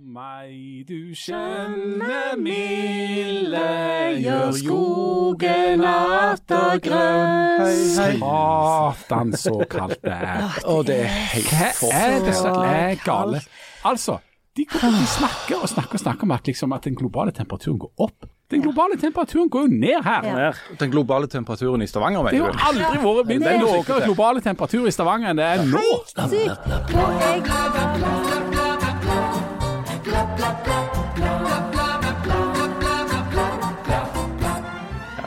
meg, du skjønne milde, gjør skogen atter grønn. Satan, så kaldt det er. Og det er helt Hva er det som er gale? Altså, de, de snakker og snakker og snakker om at, liksom, at den globale temperaturen går opp. Den globale temperaturen går jo ned her. Ja. Den globale temperaturen i Stavanger, Det har mener jo du? aldri vært mindre Det er lavere globale temperatur i Stavanger enn det er nå. Sykt.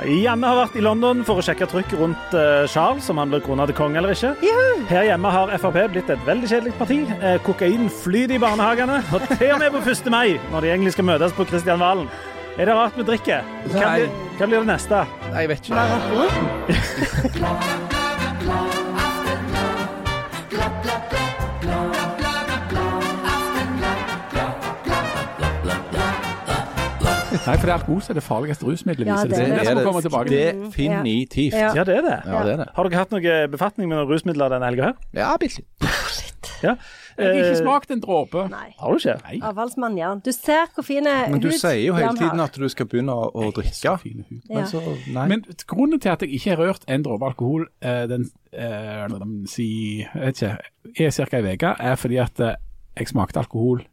Janne har vært i London for å sjekke trykk rundt eh, Charles, om han blir krona til konge eller ikke. Her hjemme har Frp blitt et veldig kjedelig parti. Eh, kokain flyter i barnehagene, og til og med på 1. mai, når de egentlig skal møtes på Kristianvalen. Er det rart vi drikker? Hva blir, hva blir det neste? Nei, jeg vet ikke. Nei, for det er alkohol som er det farligste rusmiddelet. Ja, viser det det seg. det, Det komme til. Definitivt. Ja. Ja, det er det. Ja, det er det. Har dere hatt noe befatning med noen rusmidler denne helga her? Ja, bitte litt. Ja. Jeg har ikke Eh, smakt en dråpe. Nei. Har du ikke? Nei. Avfallsmann, ja. Du ser hvor fin Men du hud sier jo hele tiden at du skal begynne å, å drikke. Fine hud. Ja. Men så Nei. Men grunnen til at jeg ikke har rørt en dråpe alkohol eh, den, eh, si, jeg vet ikke, er ca. ei uke, er fordi at eh, jeg smakte alkohol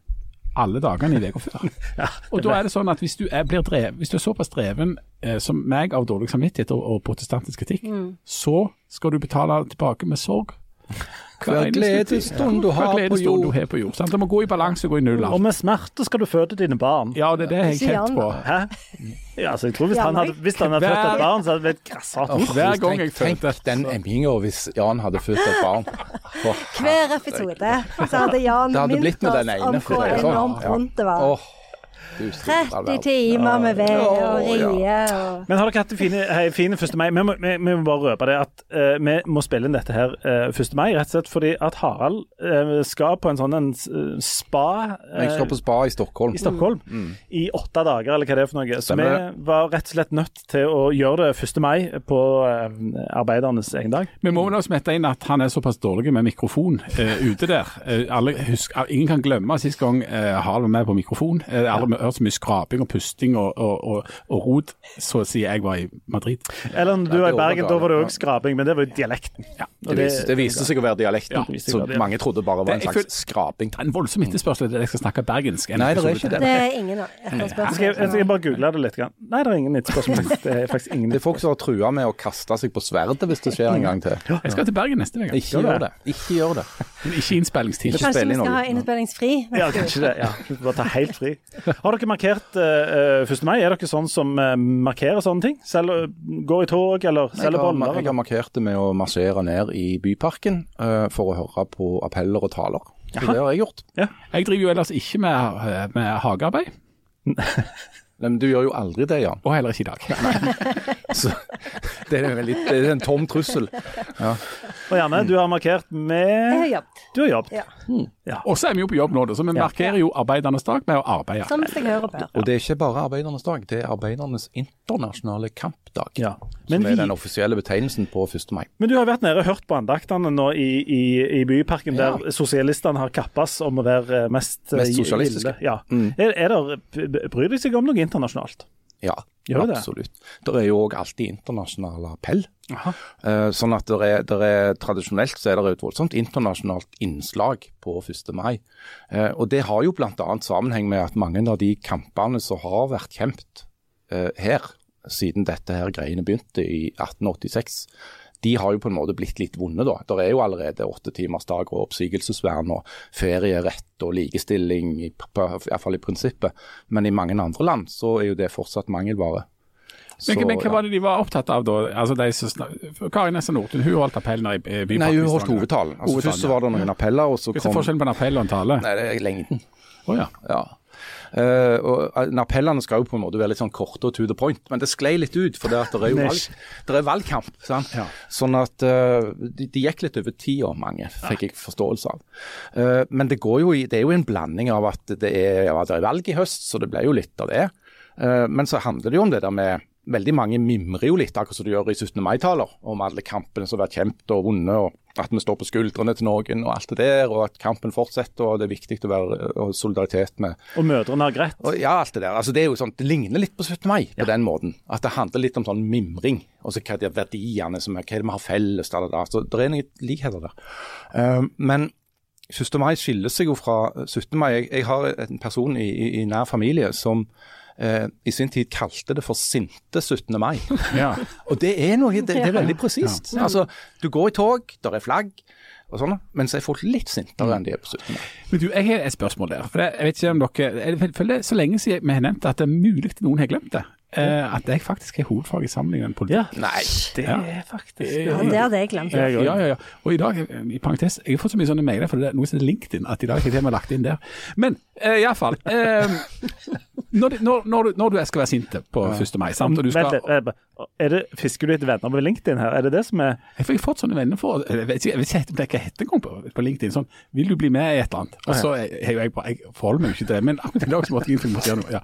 alle dagene i uka før. og da er det sånn at hvis du er, blir drev, hvis du er såpass dreven eh, som meg av dårlig samvittighet og, og protestantisk kritikk, så skal du betale tilbake med sorg. Hver gledesstund tid. du har på jord. du har på jord. Sant? Det må gå i balanse gå i null. Og med smerte skal du føde dine barn. Ja, det er det jeg er har kjent på. Hæ? Ja, altså, jeg tror hvis han hadde, hvis han hadde født et barn, så hadde det blitt grassat. Hver gang jeg fødte tenk den emminga hvis Jan hadde født et barn. Hver episode så hadde Jan minnet oss om hvor sånn. enormt vondt det var. Åh, du store all 30 timer med ved og rie og Men har dere hatt en fin, hei, fin 1. mai? Vi må, vi, vi må bare røpe det at uh, vi må spille inn dette her uh, 1. mai, rett og slett fordi at Harald uh, skal på en sånn en eh, spa eh, Jeg skal på spa i Stockholm. i Stockholm i åtte dager, eller hva det er for noe. Så vi var rett og slett nødt til å gjøre det 1. mai på eh, arbeidernes egen dag. Vi må vel også smette inn at han er såpass dårlig med mikrofon eh, ute der. Eh, alle husk, ingen kan glemme sist gang uh, Harald var med på mikrofon. Uh, alle har hørt så mye skraping og pusting og, og, og, og rot, så sier jeg var i Madrid. Eller når du Ja, var i Bergen, da var det òg skraping, men det var jo dialekten. Ja. det, Det det viste seg å være dialekten, Ja, å så mange trodde bare var Det- en slags føler, skraping. Det er en voldsom etterspørsel etter at jeg skal snakke bergensk. Nei, det er ikke det. Det er ingen Jeg skal, etterspørsel. jeg skal bare google det litt. Grann. Nei, det er ingen etterspørsel. Det er faktisk ingen Det er folk som har trua med å kaste seg på sverdet hvis det skjer en gang til. Jeg skal til Bergen neste uke. Ikke gjør det. Ikke gjør det. Ikke innspillingstid. Kanskje vi skal ha innspillingsfri? Ja, kanskje det. ja. Bare ta helt fri. Har dere markert uh, 1. mai? Er dere sånn som uh, markerer sånne ting? Selger, går i tog eller selger boller? jeg har markert det med å marsjere ned i Byparken uh, for å høre på appeller og taler. Så det har jeg gjort. Jeg driver jo ellers ikke med, eh, med hagearbeid, Men du gjør jo aldri det, Jan. og heller ikke i dag. Så det er en, veldig, det er en tom trussel. Ja. Og Janne, du har markert med Jeg har jobbet. Du har jobbet. Ja. Og så er vi jo på jobb nå, så vi markerer jo arbeidernes dag med å arbeide. Som seg hører på. Og det er ikke bare arbeidernes dag, det er arbeidernes internasjonale kampdag. Ja. Som er vi, den offisielle betegnelsen på 1. mai. men du har vært nede og hørt på andaktene nå i, i, i Byparken, Ja. der sosialistene har kappes om å være eh, mest, eh, Mest sosialistiske. Ja. Mm. Er, er der, bryr de seg om noe internasjonalt? Ja, Gjør absolutt. Det er jo òg alltid internasjonal appell. Eh, sånn at det er, der er, tradisjonelt så er det et voldsomt internasjonalt innslag på 1. mai. Eh, og det har jo bl.a. sammenheng med at mange av de kampene som har vært kjempet eh, her, siden dette her greiene begynte i 1886, de har jo på en måte blitt litt vonde, da. Det er jo allerede åttetimersdag og oppsigelsesvern og ferierett og likestilling, i, i hvert fall i prinsippet. Men i mange andre land så er jo det fortsatt mangelvare. Men, Så, men hva var det de var opptatt av da? Altså, de Karin Nessa Nordtun hun holdt appellen i bypartiet? Nei, hun holdt hovedtalen. Altså, Hovedtalen, først så var det noen appeller, og så Hva er kom forskjellen på en appell og en tale? Nei, det er lengden. Oh, ja. Ja. Eh, og eh, Appellene skal jo på en måte være litt sånn korte og to the point, men det sklei litt ut. For det, det, er, jo valg, det er valgkamp. Sant? Ja. Sånn at eh, de, de gikk litt over tida, mange, fikk jeg forståelse av. Men det, går jo i, det er jo en blanding av at det er, ja, det er valg i høst, så det ble jo litt av det. Men så handler det jo om det der med Veldig mange mimrer jo litt, akkurat som de gjør i 17. mai-taler, om alle kampene som har vært kjempet og vunnet. og at vi står på skuldrene til noen og alt det der, og at kampen fortsetter og det er viktig å være solidaritet med Og mødrene har greit. og Ja, alt det der. Altså, det er jo sånn, det ligner litt på 17. mai på den måten. At det handler litt om sånn mimring. Og så hva de verdiene som er, hva er det vi har felles, da, da. Så det er noen likheter der. Eh, men 1. mai skiller seg jo fra 17. mai. Jeg, jeg har en person i, i, i nær familie som eh, i sin tid kalte det for sinte 17. mai. Ja. Og det er noe, det, det er veldig presist. Altså, du går i tog, der er flagg og sånn, men så er folk litt sintere enn de er på 17. mai. Men du, jeg har et spørsmål der. For jeg vet ikke om dere Jeg føler det er så lenge siden vi har nevnt at det er mulig at noen har glemt det. Eh, at jeg faktisk har hovedfag i sammenlignet politikk. Ja, Nei, det Ja. er faktisk Ja, det hadde jeg glemt. Ja, ja, ja. Og i dag, i parentes, jeg har fått så mye sånne mailer, for det er noe som heter LinkedIn, at i dag har jeg har lagt inn der. Men uh, iallfall uh, når, når, når, du- når du skal være sint på 1. mai, sant, og du skal Vent litt, er det, Fisker du etter venner på LinkedIn her? Er det det som er Jeg har fått sånne venner for Jeg vet ikke, jeg vet ikke om det er heter engang på, på LinkedIn. Sånn, vil du bli med i et eller annet? Og så har jo jeg bare Jeg forholder meg jo ikke til det, men akkurat i dag så måtte jeg egentlig å gjøre noe. Ja.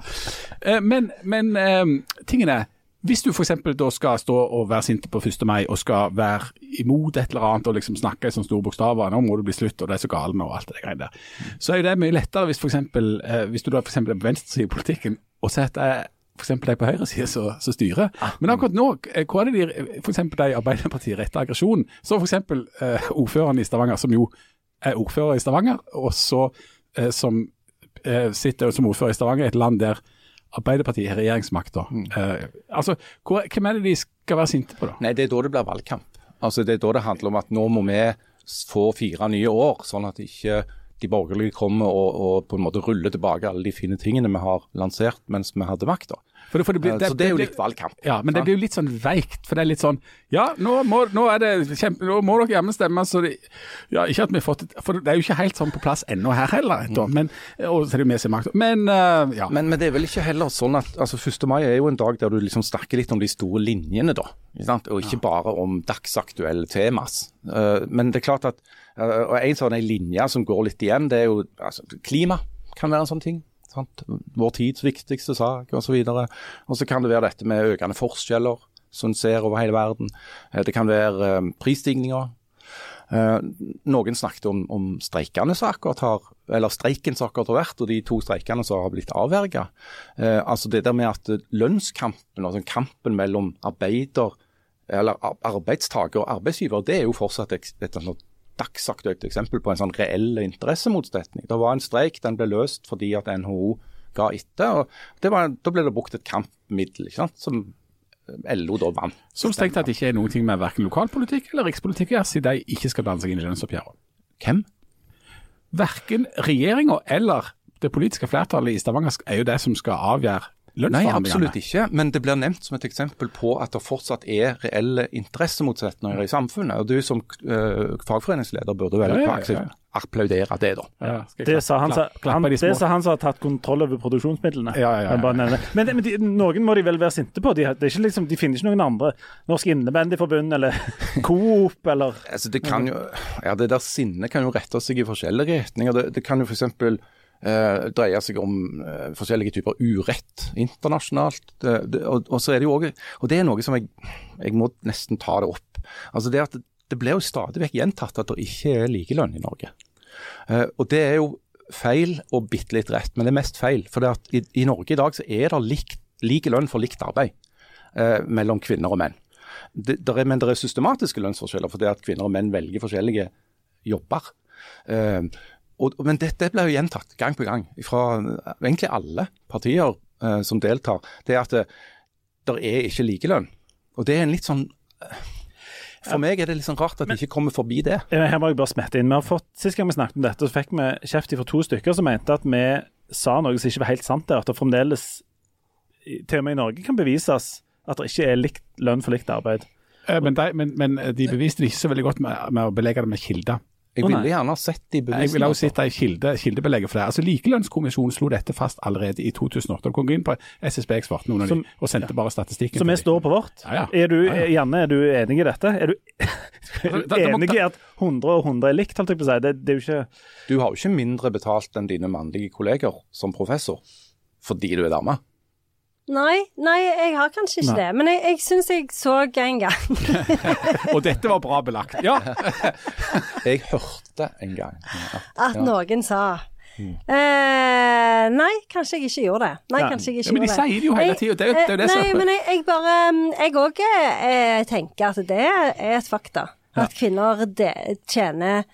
Eh, Men, men eh, tingen er hvis du f.eks. da skal stå og være sint på 1. mai og skal være imot et eller annet og liksom snakke i sånne store bokstaver, nå må det bli slutt og det er så gale og alt det greiene der, så er jo det mye lettere hvis, for eksempel, eh, hvis du da f.eks. er på venstresiden i politikken og ser at det er f.eks. de på høyresiden som som styrer. Men akkurat nå, eh, hva er det de f.eks. de i Arbeiderpartiet retter aggresjonen? Så f.eks. Eh, ordføreren i Stavanger, som jo er ordfører i Stavanger, og så eh, som eh, sitter som ordfører i Stavanger, et land der Arbeiderpartiet har regjeringsmakta. Eh, altså, hvor- hvem er det de skal være sinte på, da? Nei, det er da det blir valgkamp. Altså, Det er da det handler om at nå må vi få fire nye år, sånn at ikke de borgerlige kommer og, og på en måte ruller tilbake alle de fine tingene vi har lansert mens vi hadde makta. For det, for det blir- Så det er jo litt valgkamp. Ja, men det blir jo litt sånn veikt. For det er litt sånn Ja, nå må, nå det kjempe, nå må dere jammen stemme. Så det, ja, ikke at vi har fått det For det er jo ikke helt sånn på plass ennå her heller. Da, men, og så er det jo vi som har makt. Men uh, ja. Men, men det er vel ikke heller sånn at altså 1. mai er jo en dag der du liksom snakker litt om de store linjene, da. Ikke sant? Og ikke bare om dagsaktuelle temas. Uh, men det er klart at eh, og En sånn linje som går litt igjen, det er jo altså, klima kan være en sånn ting. Sant? Vår tids viktigste sak osv. Og så kan det være dette med økende forskjeller som ser over hele verden. Eh, Det kan være eh, prisstigninger. Eh, noen snakket om, om streikene som akkurat har, eller streiken som akkurat har vært, og de to streikene som har blitt avverga. Eh, altså det der med at lønnskampen, altså kampen mellom arbeider, eller arbeidstaker og arbeidsgiver, det er jo fortsatt et, et, sånt dagsaktuelt eksempel på en sånn reell interessemotsetning. Det var en streik, den ble løst fordi at NHO ga etter. og det var, Da ble det brukt et kampmiddel ikke sant, som LO da vant. Som strengt tatt ikke er ting med verken lokalpolitikk eller rikspolitikk å gjøre, siden de ikke skal blande seg inn i lønnsoppgjøret. Hvem? Verken regjeringa eller det politiske flertallet i Stavanger er jo det som skal avgjøre Nei, absolutt ikke. Men det blir nevnt som et eksempel på at det fortsatt er reelle interessemotsetninger i samfunnet. Og du som uh, fagforeningsleder burde vel Ja, ja, ja, applaudere det, da. Ja, Det sa han, han, de det sa han som har tatt kontroll over produksjonsmidlene. Ja, ja, ja, Jeg. Men, men de, noen må de vel være sinte på? De, det er ikke liksom, de finner ikke noen andre. Norsk Innebandyforbund eller Coop eller Altså, det kan jo, ja, det der sinnet kan jo rette seg i forskjellige retninger. Det, det kan jo f.eks. Uh, dreier seg om eh, forskjellige typer urett internasjonalt. Det, det, og, og, så er det jo også, og det er noe som jeg, jeg må nesten ta det opp. Altså det at det, blir jo stadig vekk gjentatt at det ikke er likelønn i Norge. Eh, og det er jo feil og bitte litt rett, men det er mest feil. For det i, i Norge i dag så er det lik, like lønn for likt arbeid eh, mellom kvinner og menn. Det, der er, men det er systematiske lønnsforskjeller fordi at kvinner og menn velger forskjellige jobber. Eh, og, men dette ble jo gjentatt gang på gang fra eh, egentlig alle partier eh, som deltar. Det er at det der er ikke likelønn. Og det er en litt sånn eh, For meg er det litt sånn rart at vi ikke kommer forbi det. Eh, Her må jeg bare smette inn. Vi har fått, Sist gang vi snakket om dette, så fikk vi kjeft fra to stykker som mente at vi sa noe som ikke var helt sant der. At det fremdeles, til og med i Norge, kan bevises at det ikke er likt lønn for likt arbeid. Eh, Men, de, men, men de beviste det ikke så veldig godt med, med å belegge det med kilder. Jeg ville gjerne ha sett de Jeg ville vil også altså. sitte i kilde, kildebelegget for det. Altså Likelønnskommisjonen slo dette fast allerede i 2008. og kom inn på SSB jeg under Som- dem, og sendte bare statistikken. Så vi står på vårt. Ja, ja. Er du, Ja, ja. Janne, er du enig i dette? Er du Da- da enig i at 100 og 100 er likt, holdt jeg på å si? Det, det er jo ikke Du har jo ikke mindre betalt enn dine mannlige kolleger som professor fordi du er dame. Nei, nei, jeg har kanskje ikke Nei. det. Men jeg, jeg syns jeg så en gang Og dette var bra belagt. Ja, Jeg hørte en gang at at Ja. noen sa Mm. eh, Nei, kanskje jeg ikke gjorde det. Nei, Ja. kanskje jeg ikke Ja, men de det. sier det jo hele tida, det er jo- det det eh, som er- Nei, men jeg, jeg bare Jeg òg eh, tenker at det er et fakta. At kvinner de, tjener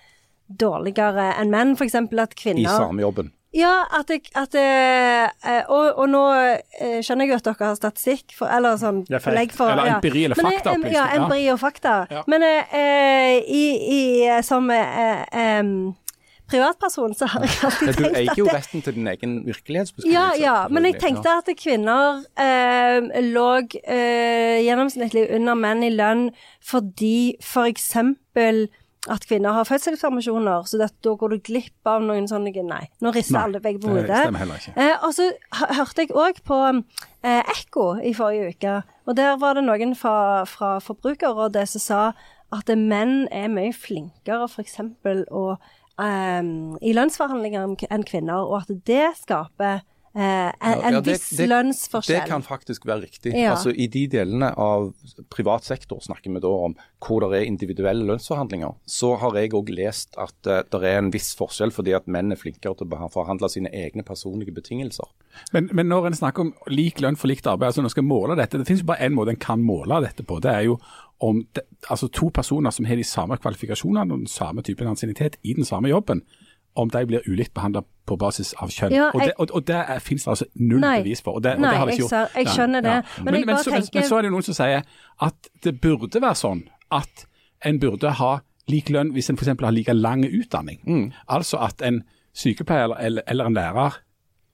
dårligere enn menn. For eksempel kvinner i samme jobben. Ja, at, jeg, at eh, eh, og, og nå eh, skjønner jeg jo at dere har statistikk, for, eller sånn belegg for Eller ja. empiri eller Men, eh, Ja, ja. empiri og fakta. Ja. Men eh, i, i, som eh, eh, privatperson så har jeg alltid Men du eier jo det, retten til din egen virkelighetsbeskrivelse. ja, ja, men jeg tenkte at kvinner eh, lå eh, gjennomsnittlig under menn i lønn fordi for eksempel at kvinner har fødselspermisjoner, så det, da går du glipp av noen sånne Nei, nå rister alle begge på det hodet. Eh, og så hørte jeg òg på eh, Ekko i forrige uke, og der var det noen fra, fra Forbrukerrådet som sa at menn er mye flinkere f.eks. å eh, i lønnsforhandlinger enn- kvinner, og at det skaper en, Ja, en ja, det- viss det- lønnsforskjell. Det kan faktisk være riktig. Ja. Altså I de delene av privat sektor snakker vi da om hvor det er individuelle lønnsforhandlinger. Så har jeg òg lest at uh, det er en viss forskjell fordi at menn er flinkere til å forhandle sine egne personlige betingelser. Men, men når en snakker om lik lønn for likt arbeid, altså når en skal måle dette, det finnes jo bare én måte en kan måle dette på. Det er jo om de, altså to personer som har de samme kvalifikasjonene og den samme typen ansiennitet i den samme jobben, om de blir ulikt behandla på basis av kjønn. Ja, og, det, og, og det er- finnes det altså null Nei. bevis for. Og det, og Nei, det har de jeg ikke gjort. jeg skjønner det, men Men, men, så, tenker- men så er det noen som sier at det burde være sånn at en burde ha lik lønn hvis en f.eks. har like lang utdanning. Mm. Altså at en sykepleier eller, eller en lærer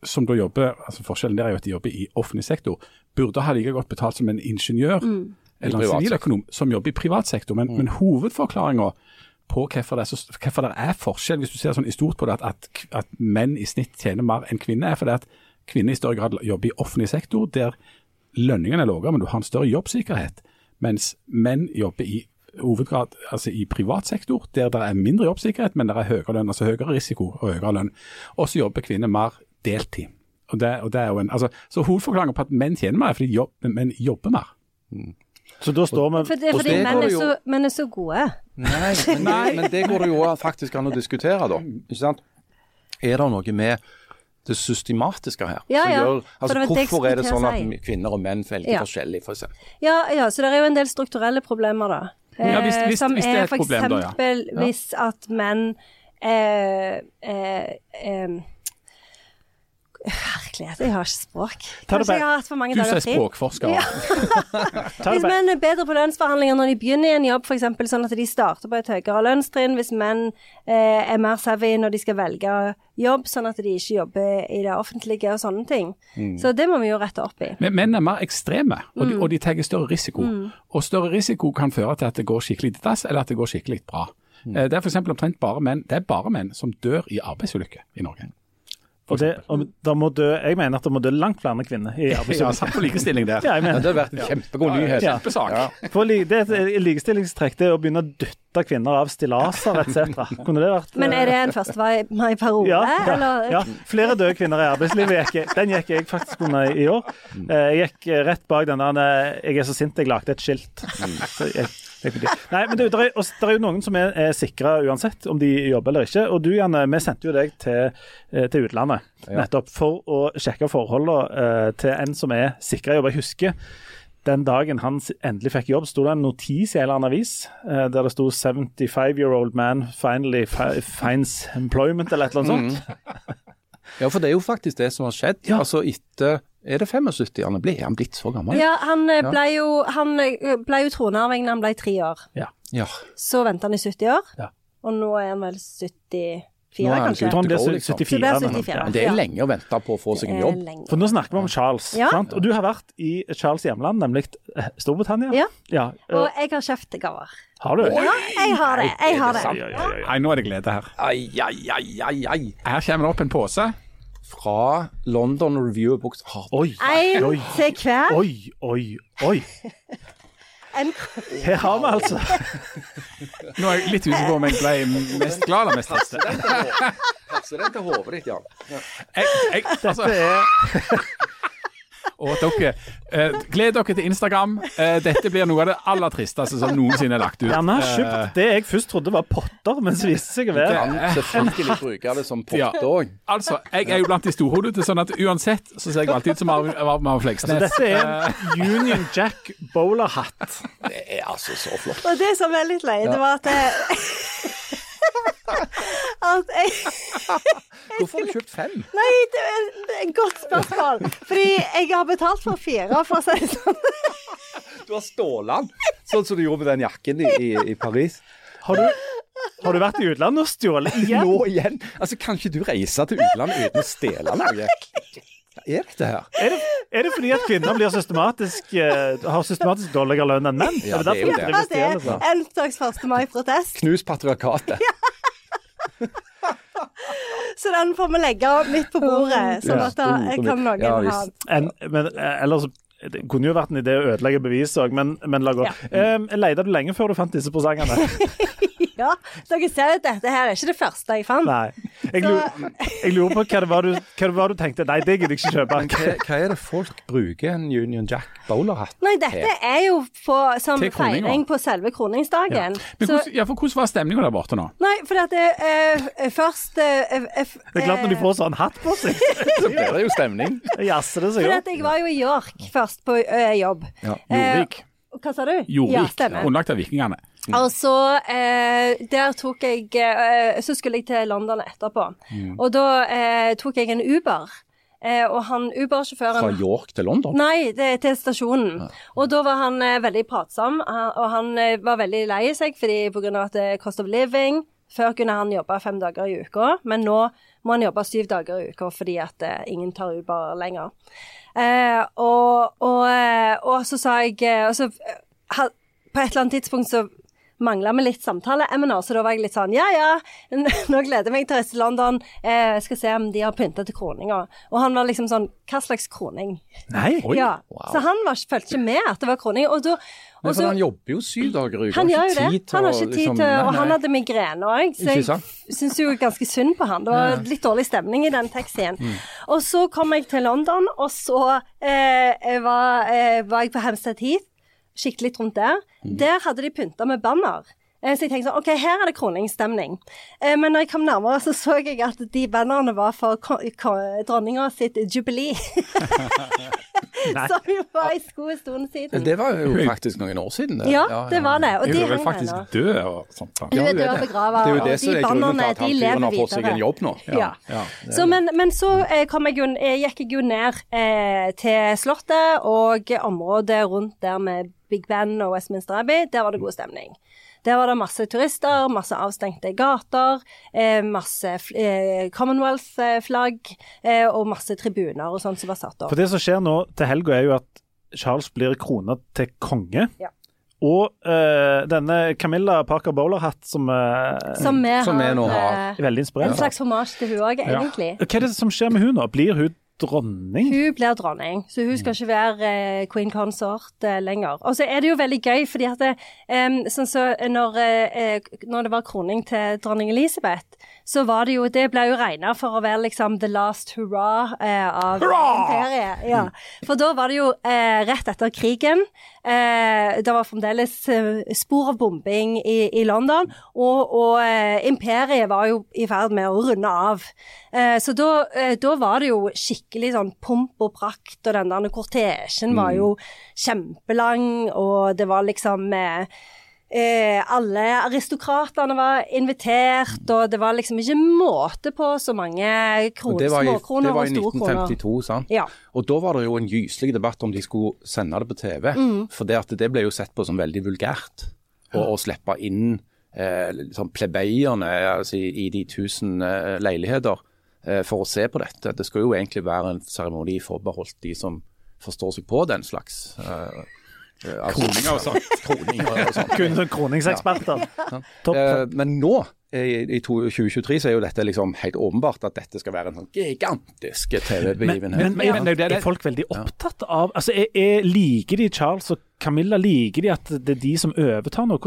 som da jobber, altså forskjellen der er jo at de jobber i offentlig sektor, burde ha like godt betalt som en ingeniør Mm. eller en privat siviløkonom som jobber i privat sektor. Men, men hovedforklaringa på hvorfor det, hvorfor det er forskjell, hvis du ser sånn i stort på det, at, at, at menn i snitt tjener mer enn kvinner, er fordi at kvinner i større grad jobber i offentlig sektor, der lønningene er lavere, men du har en større jobbsikkerhet. Mens menn jobber i hovedgrad altså i privat sektor, der det er mindre jobbsikkerhet, men det er høyere lønn, altså høyere risiko og høyere lønn. Og så jobber kvinner mer deltid. Og det, og det er jo en, altså, så hovedforklaringen på at menn tjener mer, er fordi jobb, menn jobber mer. Så da står vi For det er fordi det menn er, jo- så, menn er så gode. Nei, men, Det, men det går det jo faktisk an å diskutere, da. Ikke sant? Er det noe med det systematiske her? Ja, ja, Gjør, for altså, det var det hvorfor er det sånn at kvinner og menn velger Ja. forskjellig, f.eks.? Ja, ja, så det er jo en del strukturelle problemer, da. Ja, hvis- Eh, hvis- som hvis det er et for problem, da, ja. hvis at menn eh, eh, eh, Herlighet, jeg har ikke språk. Kanskje jeg har hatt for mange Du som dager er fri. språkforsker. Ja. Hvis menn er bedre på lønnsforhandlinger når de begynner i en jobb, f.eks. sånn at de starter på et høyere lønnstrinn. Hvis menn eh, er mer savvy når de skal velge jobb, sånn at de ikke jobber i det offentlige og sånne ting. Så det må vi jo rette opp i. Men menn er mer ekstreme, og Mm. de, og de tar større risiko. Og større risiko kan føre til at det går skikkelig til dass, eller at det går skikkelig bra. Mm. Eh, Det er f.eks. omtrent bare menn det er bare menn som dør i arbeidsulykker i Norge. Og det, og da må dø, jeg mener at det må dø langt flere kvinner i Ja, arbeidsulykker. på likestilling der. Ja, det har vært en kjempegod nyhet. Ja. Ja. For li- det er et likestillingstrekk det er å begynne å dytte kvinner av stillaser etc. Kunne det vært Men er det en første mai-parole, ja, ja, eller? ja. Flere døde kvinner i arbeidslivet. Gikk, den gikk jeg faktisk under i år. Eh, Jeg gikk rett bak den der eh, 'Jeg er så sint, jeg lagde et skilt'. Så jeg, jeg, nei, men det, det, er, det er jo noen som er, er sikra uansett om de jobber eller ikke. Og du Janne, vi sendte jo deg til, eh, til utlandet Ja. nettopp for å sjekke forholdene uh, til en som er sikra jobb. Jeg husker den dagen han endelig fikk jobb, sto det en notis i en eller annen avis uh, der det sto 75 year old man finally finds employment, eller et eller annet sånt. ja, for det er jo faktisk det som har skjedd. Ja. Altså etter Er det 75? Han ble han blitt så gammel? Ja, han eh, ble jo, han eh, ble jo tronarving da han ble tre år. Ja. Så venta han i 70 år, Ja. og nå er han vel 74, Nå er han kanskje. Han to go, liksom. 74. Så det er 74. Men det er lenge å vente på å få seg en er jobb. lenge. For nå snakker vi om Charles, Ja. sant? og du har vært i Charles' hjemland, nemlig eh, Storbritannia. Ja. ja. Og jeg har kjøpt gaver. har du? Ja, jeg har det. Jeg har det. Ja, ja, ja, ja. Nei, nå er det glede her. Ai, ai, ai, ai. Her kommer det opp en pose. Fra London Review of Books. Oi, En oi, til hver. oi, oi, oi. En, Her har vi altså Nå er jeg litt usikker på om jeg ble mest glad eller mest trist. Passer den til hodet ditt, Jan? Jeg, jeg, altså, Det er Og dere, eh, gled dere til Instagram. Eh, dette blir noe av det aller tristeste som noensinne er lagt ut. Gjerne Eh, kjøpt det jeg først trodde var potter, men så viste det seg å være Kan selvfølgelig bruke det som potter òg. Ja, altså, jeg er jo blant de storhodete, sånn at uansett så ser jeg alltid ut som Marvin Fleksnes. Altså, Dette er en Union Jack bowlerhatt. Det er altså så flott. Og det som er litt løye, det var at jeg, At jeg Hvorfor har du kjøpt fem? Nei, det er et godt spørsmål. Fordi jeg har betalt for fire, for å si det sånn. Du har stålet den, sånn som du gjorde med den jakken i, i, i Paris. Har du, har du vært i utlandet og stjålet igjen? Nå igjen? Altså, Kan ikke du reise til utlandet uten å stjele noe? Er dette her? Er det, er det fordi at kvinner blir systematisk, uh, har systematisk dårligere lønn enn menn? Ja, er det er jo det. det er en slags 1. mai-protest. Knus patriarkatet. Så den får vi legge midt på bordet, sånn at da kan noen Ja, ha. En, men eh, ellers det kunne jo vært en idé å ødelegge beviset òg, men, men la gå. Ja. Um, Leita du lenge før du fant disse presangene? Ja, dere ser at dette her er ikke det første jeg fant. Nei. Jeg, lurer, jeg lurer på hva det, var du, hva det var du tenkte Nei, det gidder jeg ikke kjøpe. Hva, hva er det folk bruker en Union Jack bowlerhatt Nei, dette er jo på, som feiring på selve kroningsdagen. Men hvordan, ja, for hvordan var stemninga der borte nå? nei, for at det eh, først eh, eh, Det er klart når de får sånn hatt på seg, Så blir det jo stemning. jazzer det seg For opp. at jeg var jo i York først på eh, jobb. Ja, Jordvik. Eh, hva sa du? Ja, underlagt av vikingene. Og Altså, eh, der tok jeg eh, Så skulle jeg til London etterpå. Og da eh, tok jeg en Uber. Eh, og han Uber-sjåføren Fra York til London. Nei, det til stasjonen. Og da var han eh, veldig pratsom, og han eh, var veldig lei seg fordi pga. at det er cost of living. Før kunne han jobbe fem dager i uka, men nå må han jobbe syv dager i uka fordi at eh, ingen tar Uber lenger. Eh, og, og, og så sa jeg og så, På et eller annet tidspunkt så mangla vi litt samtaleemner, så da var jeg litt sånn ja ja, nå gleder jeg meg til å reise til London, eh, jeg skal se om de har pynta til kroninga. Og han var liksom sånn hva slags kroning? Nei. Oi. Ja, Så han var, følte ikke med at det var kroning. Og da, Men og for så, han jobber jo syv dager i uka. han gjør jo det. tid til Han har ikke tid liksom- til liksom, Og han hadde migrene òg, så jeg syns jo ganske synd på han. Det var litt dårlig stemning i den taxien. Og så kom jeg til London, og så eh, var, eh, var jeg på Hemstead Heath, kikket litt rundt der. Der hadde de pynta med banner. Eh, Så jeg tenkte sånn, ok, her er det kroningsstemning. Eh, Men når jeg kom nærmere, så så jeg at de bannerne var for dronninga sitt jubilee. Som jo var en god stund siden. Det var jo faktisk noen år siden. Det. Ja, det var det. Og Hun de er vel henger faktisk død og sånt. Hun er død er og det. begrava, Det er jo og det som de er grunnen bannerne, til at han fyren har fått seg en jobb nå. Ja. Ja, Så, men, men så eh, kom jeg jo, gikk jeg jo ned eh, til Slottet og området rundt der med Big Ben og Westminster Abbey. Der var det god stemning. Der var det masse turister, masse avstengte gater, eh, masse eh, Commonwealth-flagg eh, og masse tribuner og sånt som var satt opp. For det som skjer nå til helga, er jo at Charles blir krona til konge. Ja. Og eh, denne Camilla Parker Bowlerhatt, som eh, Som vi Som vi har nå har. Veldig er veldig en slags hommage til hun òg, egentlig. Hva er det som skjer med hun nå? Blir hun dronning? Hun blir dronning, så hun skal ikke være eh, queen consort eh, lenger. Og så er det jo veldig gøy, fordi at det, eh, sånn så når, eh, når det var kroning til dronning Elisabeth, så var det jo Det ble jo regna for å være liksom the last hurra eh, av imperiet. Ja. For da var det jo eh, rett etter krigen. Eh, det var fremdeles eh, spor av bombing i, i London, og, og eh, imperiet var jo i ferd med å runde av. Eh, så da, da var det jo skikkelig sånn pomp og prakt, og den der kortesjen var jo kjempelang, og det var liksom eh, eh, alle aristokratene var invitert, og det var liksom ikke måte på så mange Og kron, det var i, småkroner det var i 1952, sant? Ja. Og da var det jo en gyselig debatt om de skulle sende det på TV. Mm. For det, det ble jo sett på som veldig vulgært. Å å slippe inn eh, liksom plebeierne altså, i, i de tusen eh, leiligheter eh, for å se på dette. Det skal jo egentlig være en seremoni forbeholdt de som forstår seg på den slags eh, Kroninger og sånt. Kroninger og sånt. Kun sånn kroningseksperter. Topp. Eh, men nå, i, i to- 2023, så er jo dette liksom helt åpenbart at dette skal være en sånn gigantisk TV-begivenhet. Men, men, Men- men det er det- er folk veldig opptatt av altså, er, er, Liker de Charles og Camilla, liker de at det er de som overtar nå?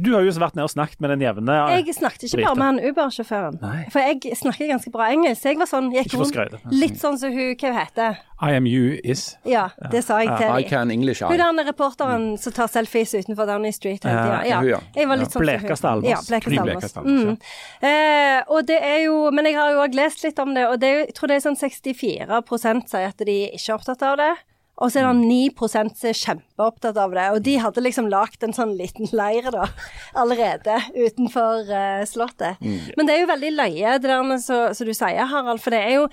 Du har jo vært nede og snakket med den jevne Jeg snakket ikke bare med han Uber-sjåføren. For jeg snakker ganske bra engelsk. Jeg var sånn, gikk rundt litt sånn som hun Hva heter I am you is. Ja, det sa jeg til I can English, I. Hun der reporteren som tar selfies utenfor Downing Street hele tida. Ja, jeg var litt sånn Blekeste Alvors. Ja, blekeste Alvors. Mm. Eh, og det er jo Men jeg har jo òg lest litt om det, og det jeg tror det er sånn 64% sier at de ikke er opptatt av det. Og så er det 9 som er kjempeopptatt av det. Og de hadde liksom lagd en sånn liten leir da, allerede utenfor uh, Slottet. Mm. Men det er jo veldig løye, det der med som du sier, Harald. For det er jo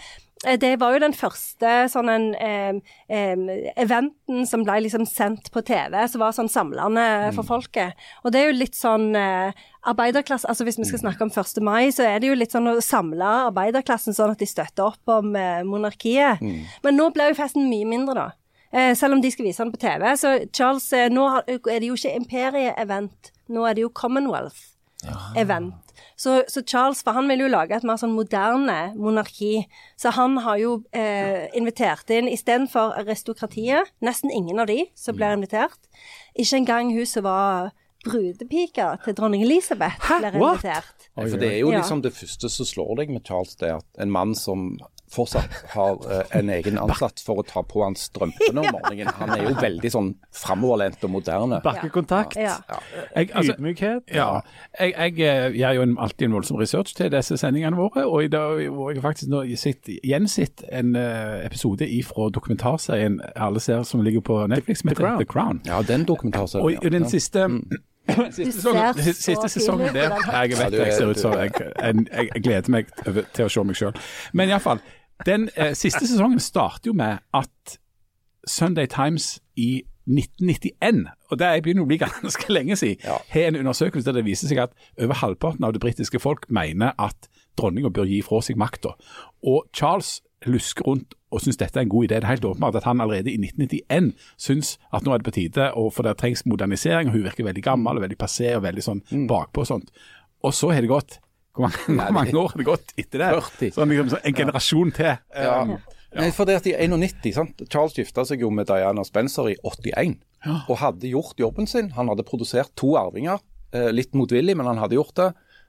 det var jo den første sånn en eh, eh, eventen som ble liksom sendt på TV, som var sånn samlende for mm. folket. Og det er jo litt sånn eh, arbeiderklasse Altså hvis vi skal snakke om 1. mai, så er det jo litt sånn å samle arbeiderklassen sånn at de støtter opp om eh, monarkiet. Mm. Men nå ble jo festen mye mindre, da. Eh, selv om de skal vise den på TV. Så Charles, eh, nå er det jo ikke Imperie-event, nå er det jo Commonwealth-event. Så, så, Charles, for han vil jo lage et mer sånn moderne monarki. Så han har jo eh, invitert inn istedenfor aristokratiet, nesten ingen av de som blir invitert. Ikke engang hun som var brudepike til dronning Elisabeth blir invitert. What? For det er jo liksom det første som slår deg med Charles, det at en mann som fortsatt har uh, en egen ansatt for å ta på hans strømpene om morgenen. Han er jo veldig sånn framoverlent og moderne. Bakkekontakt. Ja. Ja. Jeg, altså, Ydmykhet. Ja. Jeg, jeg, jeg, eh, gjør jo alltid en voldsom research til disse sendingene våre, og i dag har jeg faktisk nå sitt, gjensett en uh, episode fra dokumentarserien alle ser som ligger på Netflix, som heter The Crown. Ja, den dokumentarserien. Og, og den siste mm. Siste, sesongen, siste sesongen der Jeg vet jeg ser ut som jeg, jeg, jeg, gleder meg til å se meg sjøl. Men iallfall. Den eh, siste sesongen starter jo med at Sunday Times i 1991, og det begynner å bli ganske lenge siden, ja. har en undersøkelse der det viser seg at over halvparten av det britiske folk mener at dronninga bør gi fra seg makta. Og Charles lusker rundt og syns dette er en god idé. Det er helt åpenbart at han allerede i 1991 syns at nå er det på tide, og for det trengs modernisering. og Hun virker veldig gammel og veldig passé og veldig sånn mm. bakpå og sånt. Og så har det gått hvor mange, mange, år har det gått etter det? 40. Sånn, liksom, en generasjon til. Ja. Um, ja. Nei, for det at i 91, sant? Charles gifta seg jo med Diana Spencer i 81, ja. og hadde gjort jobben sin. Han hadde produsert to arvinger, eh, litt motvillig, men han hadde gjort det.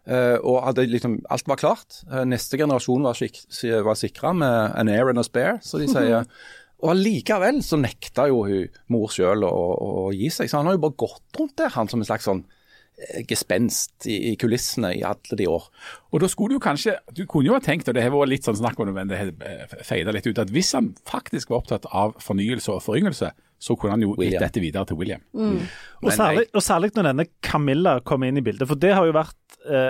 Uh, og hadde liksom, alt var klart. Uh, neste generasjon var, sik var sikra med an air and a spare, så de sier. og allikevel så nekta jo hun mor sjøl å, å, gi seg. Så han har jo bare gått rundt der, han som en slags sånn eh, gespenst i, i, kulissene i alle de år. Og da skulle Du kanskje, du kunne jo ha tenkt, og det har vært litt sånn snakk om det, men det har feida litt ut, at hvis han faktisk var opptatt av fornyelse og foryngelse, så kunne han jo gitt dette videre til William. Mm. Og, særlig, og, særlig, når denne Camilla kom inn i bildet, for det har jo vært eh,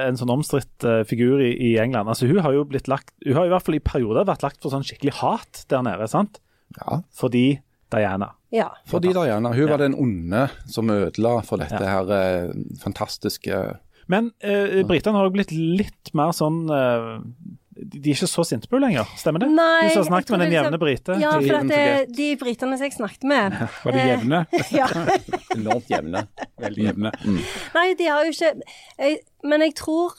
en sånn omstridt eh, figur i, i, England. Altså Hun har jo blitt lagt, hun har i hvert fall i perioder vært lagt for sånn skikkelig hat der nede, sant? Ja. Fordi Diana. Ja. Fordi Diana. Hun var den onde som ødela for dette ja. her eh, fantastiske Men eh, britene har jo blitt litt mer sånn eh, de er ikke så sinte på henne lenger, stemmer det? Nei, du har snakket med den jevne brite? Ja, for det, de britene som jeg snakket med Var de jevne? ja. Enormt jevne. Veldig jevne. Mm. Nei, de har jo ikke jeg, Men jeg tror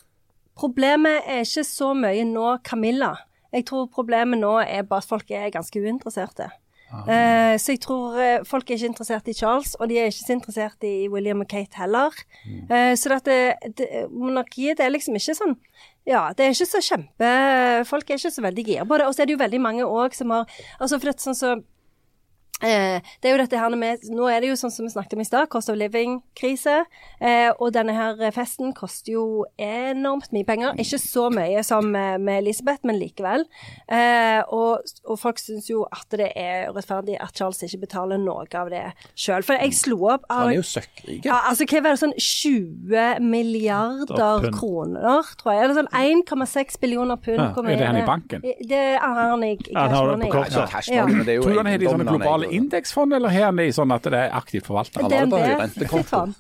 problemet er ikke så mye nå Camilla. Jeg tror problemet nå er bare at folk er ganske uinteresserte. Uh, så jeg tror uh, folk er ikke interessert i Charles, og de er ikke så interessert i William og Kate heller. Mm. Uh, så dette, det, monarkiet det er liksom ikke sånn Ja, det er ikke så kjempe Folk er ikke så veldig gira på det. Og så er det jo veldig mange òg som har Altså for det sånn så det er jo dette her med, Nå er det jo sånn som vi snakket om i stad, cost of living-krise. Eh, og denne her festen koster jo enormt mye penger. Ikke så mye som med Elisabeth, men likevel. Eh, og, og, folk syns jo at det er urettferdig at Charles ikke betaler noe av det sjøl. For jeg slo opp Han er jo søkkrik. Ja, altså hva var det sånn 20 milliarder kroner, tror jeg. Eller sånn 1,6 billioner pund. Ja, er det han i banken? Det har han i cashmoney. Ja, det er jo Tror han har de sånne globale indeksfond, eller har han det sånn at det er aktivt forvalta? DNB sitt fond.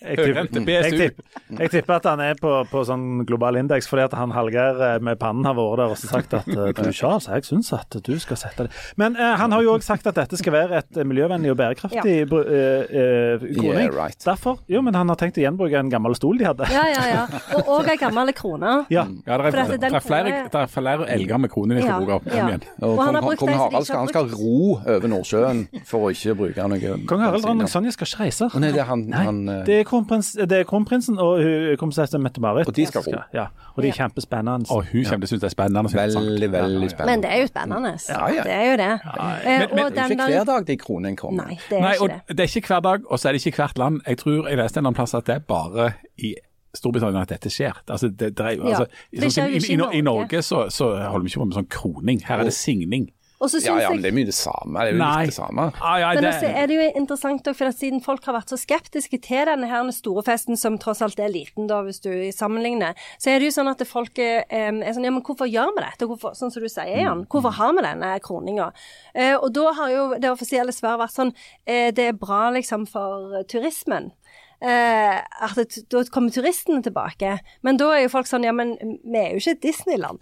Jeg, tipper, jeg, tipper, jeg tipper at han er på, på sånn global indeks fordi at han Hallgeir eh, med pannen har vært der og sagt at eh, du Charles, jeg syns at du skal sette det Men eh, han har jo òg sagt at dette skal være et eh, miljøvennlig og bærekraftig br- eh, eh, kroning. Yeah, right. Derfor, jo, men han har tenkt å gjenbruke en gammel stol de hadde. Ja, ja, ja. Og, òg ei gammel krone. Ja. Ja, det er, For det er, flere, det er flere elger med kroner de skal bruke opp ja. igjen. Og Og han kong, Harald skal, han skal ro over Nordsjøen for å ikke bruke noe Kong Harald dronning Sonja skal ikke reise. Nei, det er han, Nei, han det er, kronprins, det er kronprinsen og kronprinsesse Mette-Marit. Og de skal ro. Ja, og de er kjempespennende. Og hun kommer til å synes det er spennende. Veldig, veldig spennende. Men det er jo spennende. Ja, ja. Det er jo det. Eh, Men- men- og Det er ikke hver dag de kronene kommer. Nei, det er Nei, ikke det. det er ikke hver dag, og så er det ikke hvert land. Jeg tror jeg leste en eller annen plass at det er bare i Storbritannia at dette skjer. Altså, det, det er Ja, altså, det sånn skjer i, i, i. Norge så, så holder vi ikke på med sånn kroning. Her er det signing. Og så Ja, ja, men det er mye det samme. Det er jo Nei. litt det samme. Ah, ja, Men det, også er det jo interessant også, for at siden folk har vært så skeptiske til denne her store festen, som tross alt er liten da, hvis du sammenligner, så er det jo sånn at folk er, er sånn, ja, men hvorfor gjør vi dette? Hvorfor, sånn som du sier, Jan, hvorfor har vi denne kroninga? Eh, og da har jo det offisielle svaret vært sånn, eh, det er bra liksom for turismen. Eh, at det, da kommer turistene tilbake. Men da er jo folk sånn, ja, men vi er jo ikke Disneyland.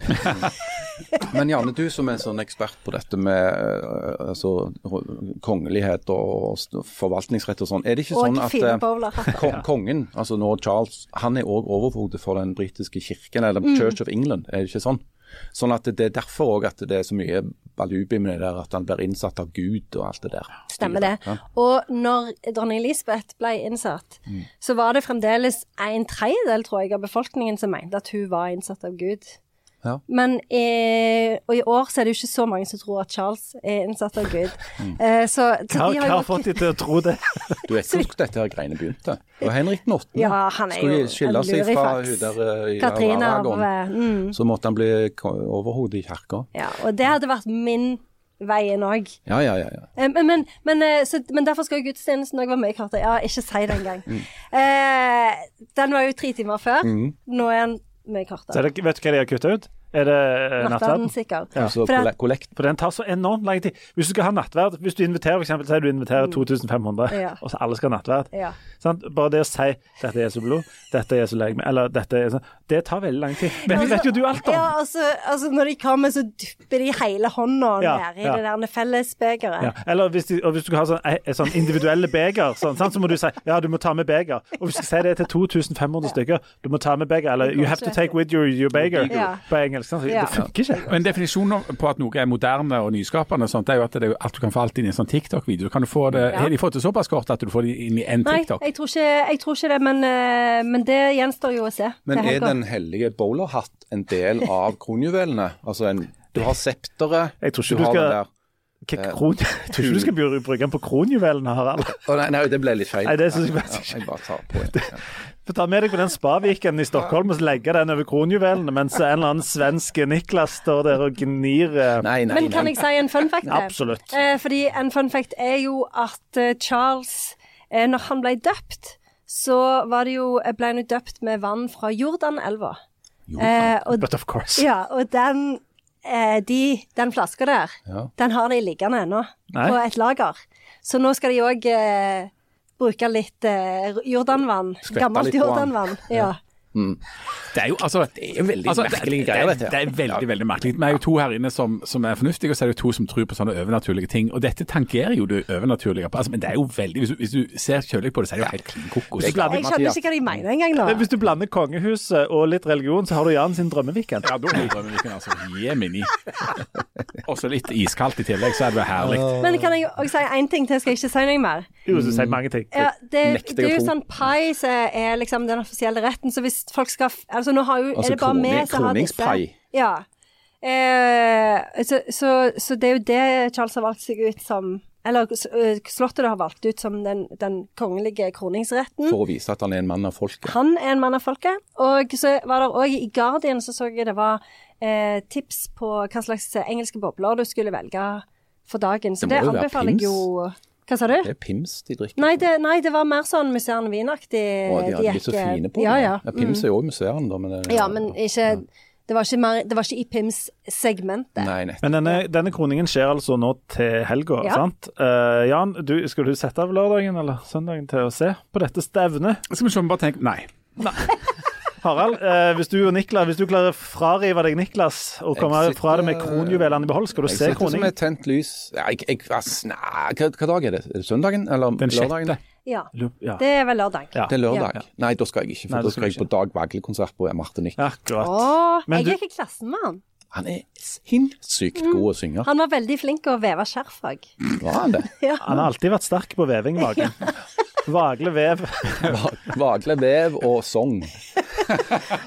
Men Janne, du som er en sånn ekspert på dette med eh, altså, kongelighet og forvaltningsrett og sånn, er det ikke sånn at eh, kongen, altså nå Charles, han er òg overhode for den britiske kirken, eller Mm. Church of England, er det ikke sånn? Sånn at det er derfor òg at det er så mye balubi med det der at han blir innsatt av Gud og alt det der. Stemmer det. Ja. Og når dronning Elisabeth ble innsatt, Mm. så var det fremdeles en tredjedel, tror jeg, av befolkningen som mente at hun var innsatt av Gud. Ja. Men eh, og i år så er det jo ikke så mange som tror at Charles er innsatt av Gud. Mm. Eh, så, så Hva, har har fått de til å tro det? Du vet hvor dette her greiene begynte? Det var Henrik den 8. Ja, han er Skulle skille seg fra hun der eh, i Katrine Aragon. Arve. Mm, Så måtte han bli overhode i kirka. ja, og det hadde vært min veien òg. Ja, ja, ja. ja. Eh, Men, men, men, eh, så, men derfor skal jo gudstjenesten òg være med i kartet. Ja, ikke si det engang. Mm. Eh, den var jo tre timer før. Nå er den med kartet. Så det, vet du hva de har kutta ut? Er det eh, Nattverden, nattverden? sikkert. Altså For det- kollekt. For den tar så enormt lang tid. Hvis du skal ha nattverd, hvis du inviterer for eksempel, sier du inviterer 2500, Mm. Ja. og så alle skal ha nattverd. Ja. Sant? Bare det å si 'dette er Jesu blod', 'dette er Jesu legeme', eller 'dette er sånn', det tar veldig lang tid. Men det vet jo du alt om. Ja, altså, altså når de kommer, så dupper de hele hånda Ja, ned i ja. det der fellesbegeret. Ja. Eller hvis, de, og hvis du skal ha sånn, eh, sånn individuelle beger, sånn, sant, så må du si ja, du må ta med beger. Og hvis du skal si det til 2500 stykker, du må ta med beger, eller you have to take with your, your beger Ja. på engelsk. Sant? Ja. Det funker ikke. Men definisjonen på at noe er moderne og nyskapende, sånt, er jo at det er at du kan få alt inn i en sånn TikTok-video. Kan du få det, Ja. Har de fått det såpass kort at du får det inn i én Nei, TikTok? jeg tror, ikke, jeg tror ikke det, men, eh, men det gjenstår jo å se. Men er. Den hellige bowlerhatt en del av kronjuvelene? Altså en, du har septeret, Jeg tror ikke du du har skal- det der kron, jeg tror ikke du skal bruke den på kronjuvelene, Harald. Oh, nei, nei, det ble litt feil. Nei, det synes jeg ja, jeg bare tar på en. Ja. Få ta med deg på den spaviken i Stockholm og så legge den over kronjuvelene, mens en eller annen svensk Niklas står der og gnir eh, Nei, nei, Men kan nei. jeg si en fun fact? Absolutt. Eh, fordi en fun fact er jo at eh, Charles, eh, når han ble døpt, så var det jo, ble han jo døpt med vann fra Jordanelva. Eh, og, But of course. ja, og den, eh, de, den flaska der, Ja. den har de liggende ennå på et lager. Så nå skal de òg eh, bruke litt eh, jordanvann. Skvette Gammelt litt jordanvann. Ja. Det er jo altså Det er veldig altså, merkelige det, greier, dette det det er veldig, veldig merkelig. Vi er jo to her inne som, som er fornuftige, og så er det jo to som tror på sånne overnaturlige ting. Og dette tangerer jo det overnaturlige. Altså, men det er jo veldig Hvis du, hvis du ser kjølig på det, så er det jo helt klin kokos. Jeg er Jeg skjønner ikke hva de mener engang nå. Hvis du blander kongehuset og litt religion, så har du Jan sin drømmeviken. Ja, da er det drømmeviken, altså. Jemini. Og så litt iskaldt i tillegg, så er det herlig. Men kan jeg også si én ting til, skal jeg ikke si noe mer? Jo, du sier mange ting. Ja, det, det er jo sånn pai som er liksom den offisielle retten, så hvis folk skal Altså nå har jo, Altså er det bare vi som har disse. Ja. Eh, så, så, så det er jo det Charles har valgt seg ut som Eller eh, Slottet har valgt ut som den, den kongelige kroningsretten. For å vise at han er en mann av folket. Han er en mann av folket. Og så var det òg i Guardian så så jeg det var eh, tips på hva slags engelske bobler du skulle velge for dagen. Så Det det, anbefaler jeg jo Hva sa du? Det er pims de drikker. Nei det, nei, det var mer sånn Museerne Wien-aktig. Å, de er blitt så eh, fine på det. Ja. ja Pims er jo museene, da. Men, det- ja, men ikke Det var ikke, mer, det var ikke i Pims-segmentet. Nei, nettopp. Men denne, denne kroningen skjer altså nå til helga, Ja. sant? Uh, Jan, du, skal du sette av lørdagen eller søndagen til å se på dette stevnet? Skal vi se om vi bare tenker Nei. Nei. Harald, eh, hvis du og Niklas, hvis du klarer å frarive deg Niklas og komme sitter- fra det med kronjuvelene i behold, skal du Jeg se sitter som kroning? et tent lys. Ja, Jeg, jeg, ass, nei, hva, hva dag er det? Er det søndagen eller Den lørdagen? sjette. Ja. Ja. Det er vel lørdag. Ja. Det er lørdag. Ja. Nei, da skal jeg ikke, for Nei, da skal skal jeg ikke. på Dag Vagle-konsert på Marte Akkurat. Åh, Men jeg du- gikk i klassen med han. Han er sinnssykt god å synge. Han var veldig flink til å veve skjerf òg. Var han det? Ja. Han har alltid vært sterk på veving, Vagle. Vagle vev. Vagle vev og sang.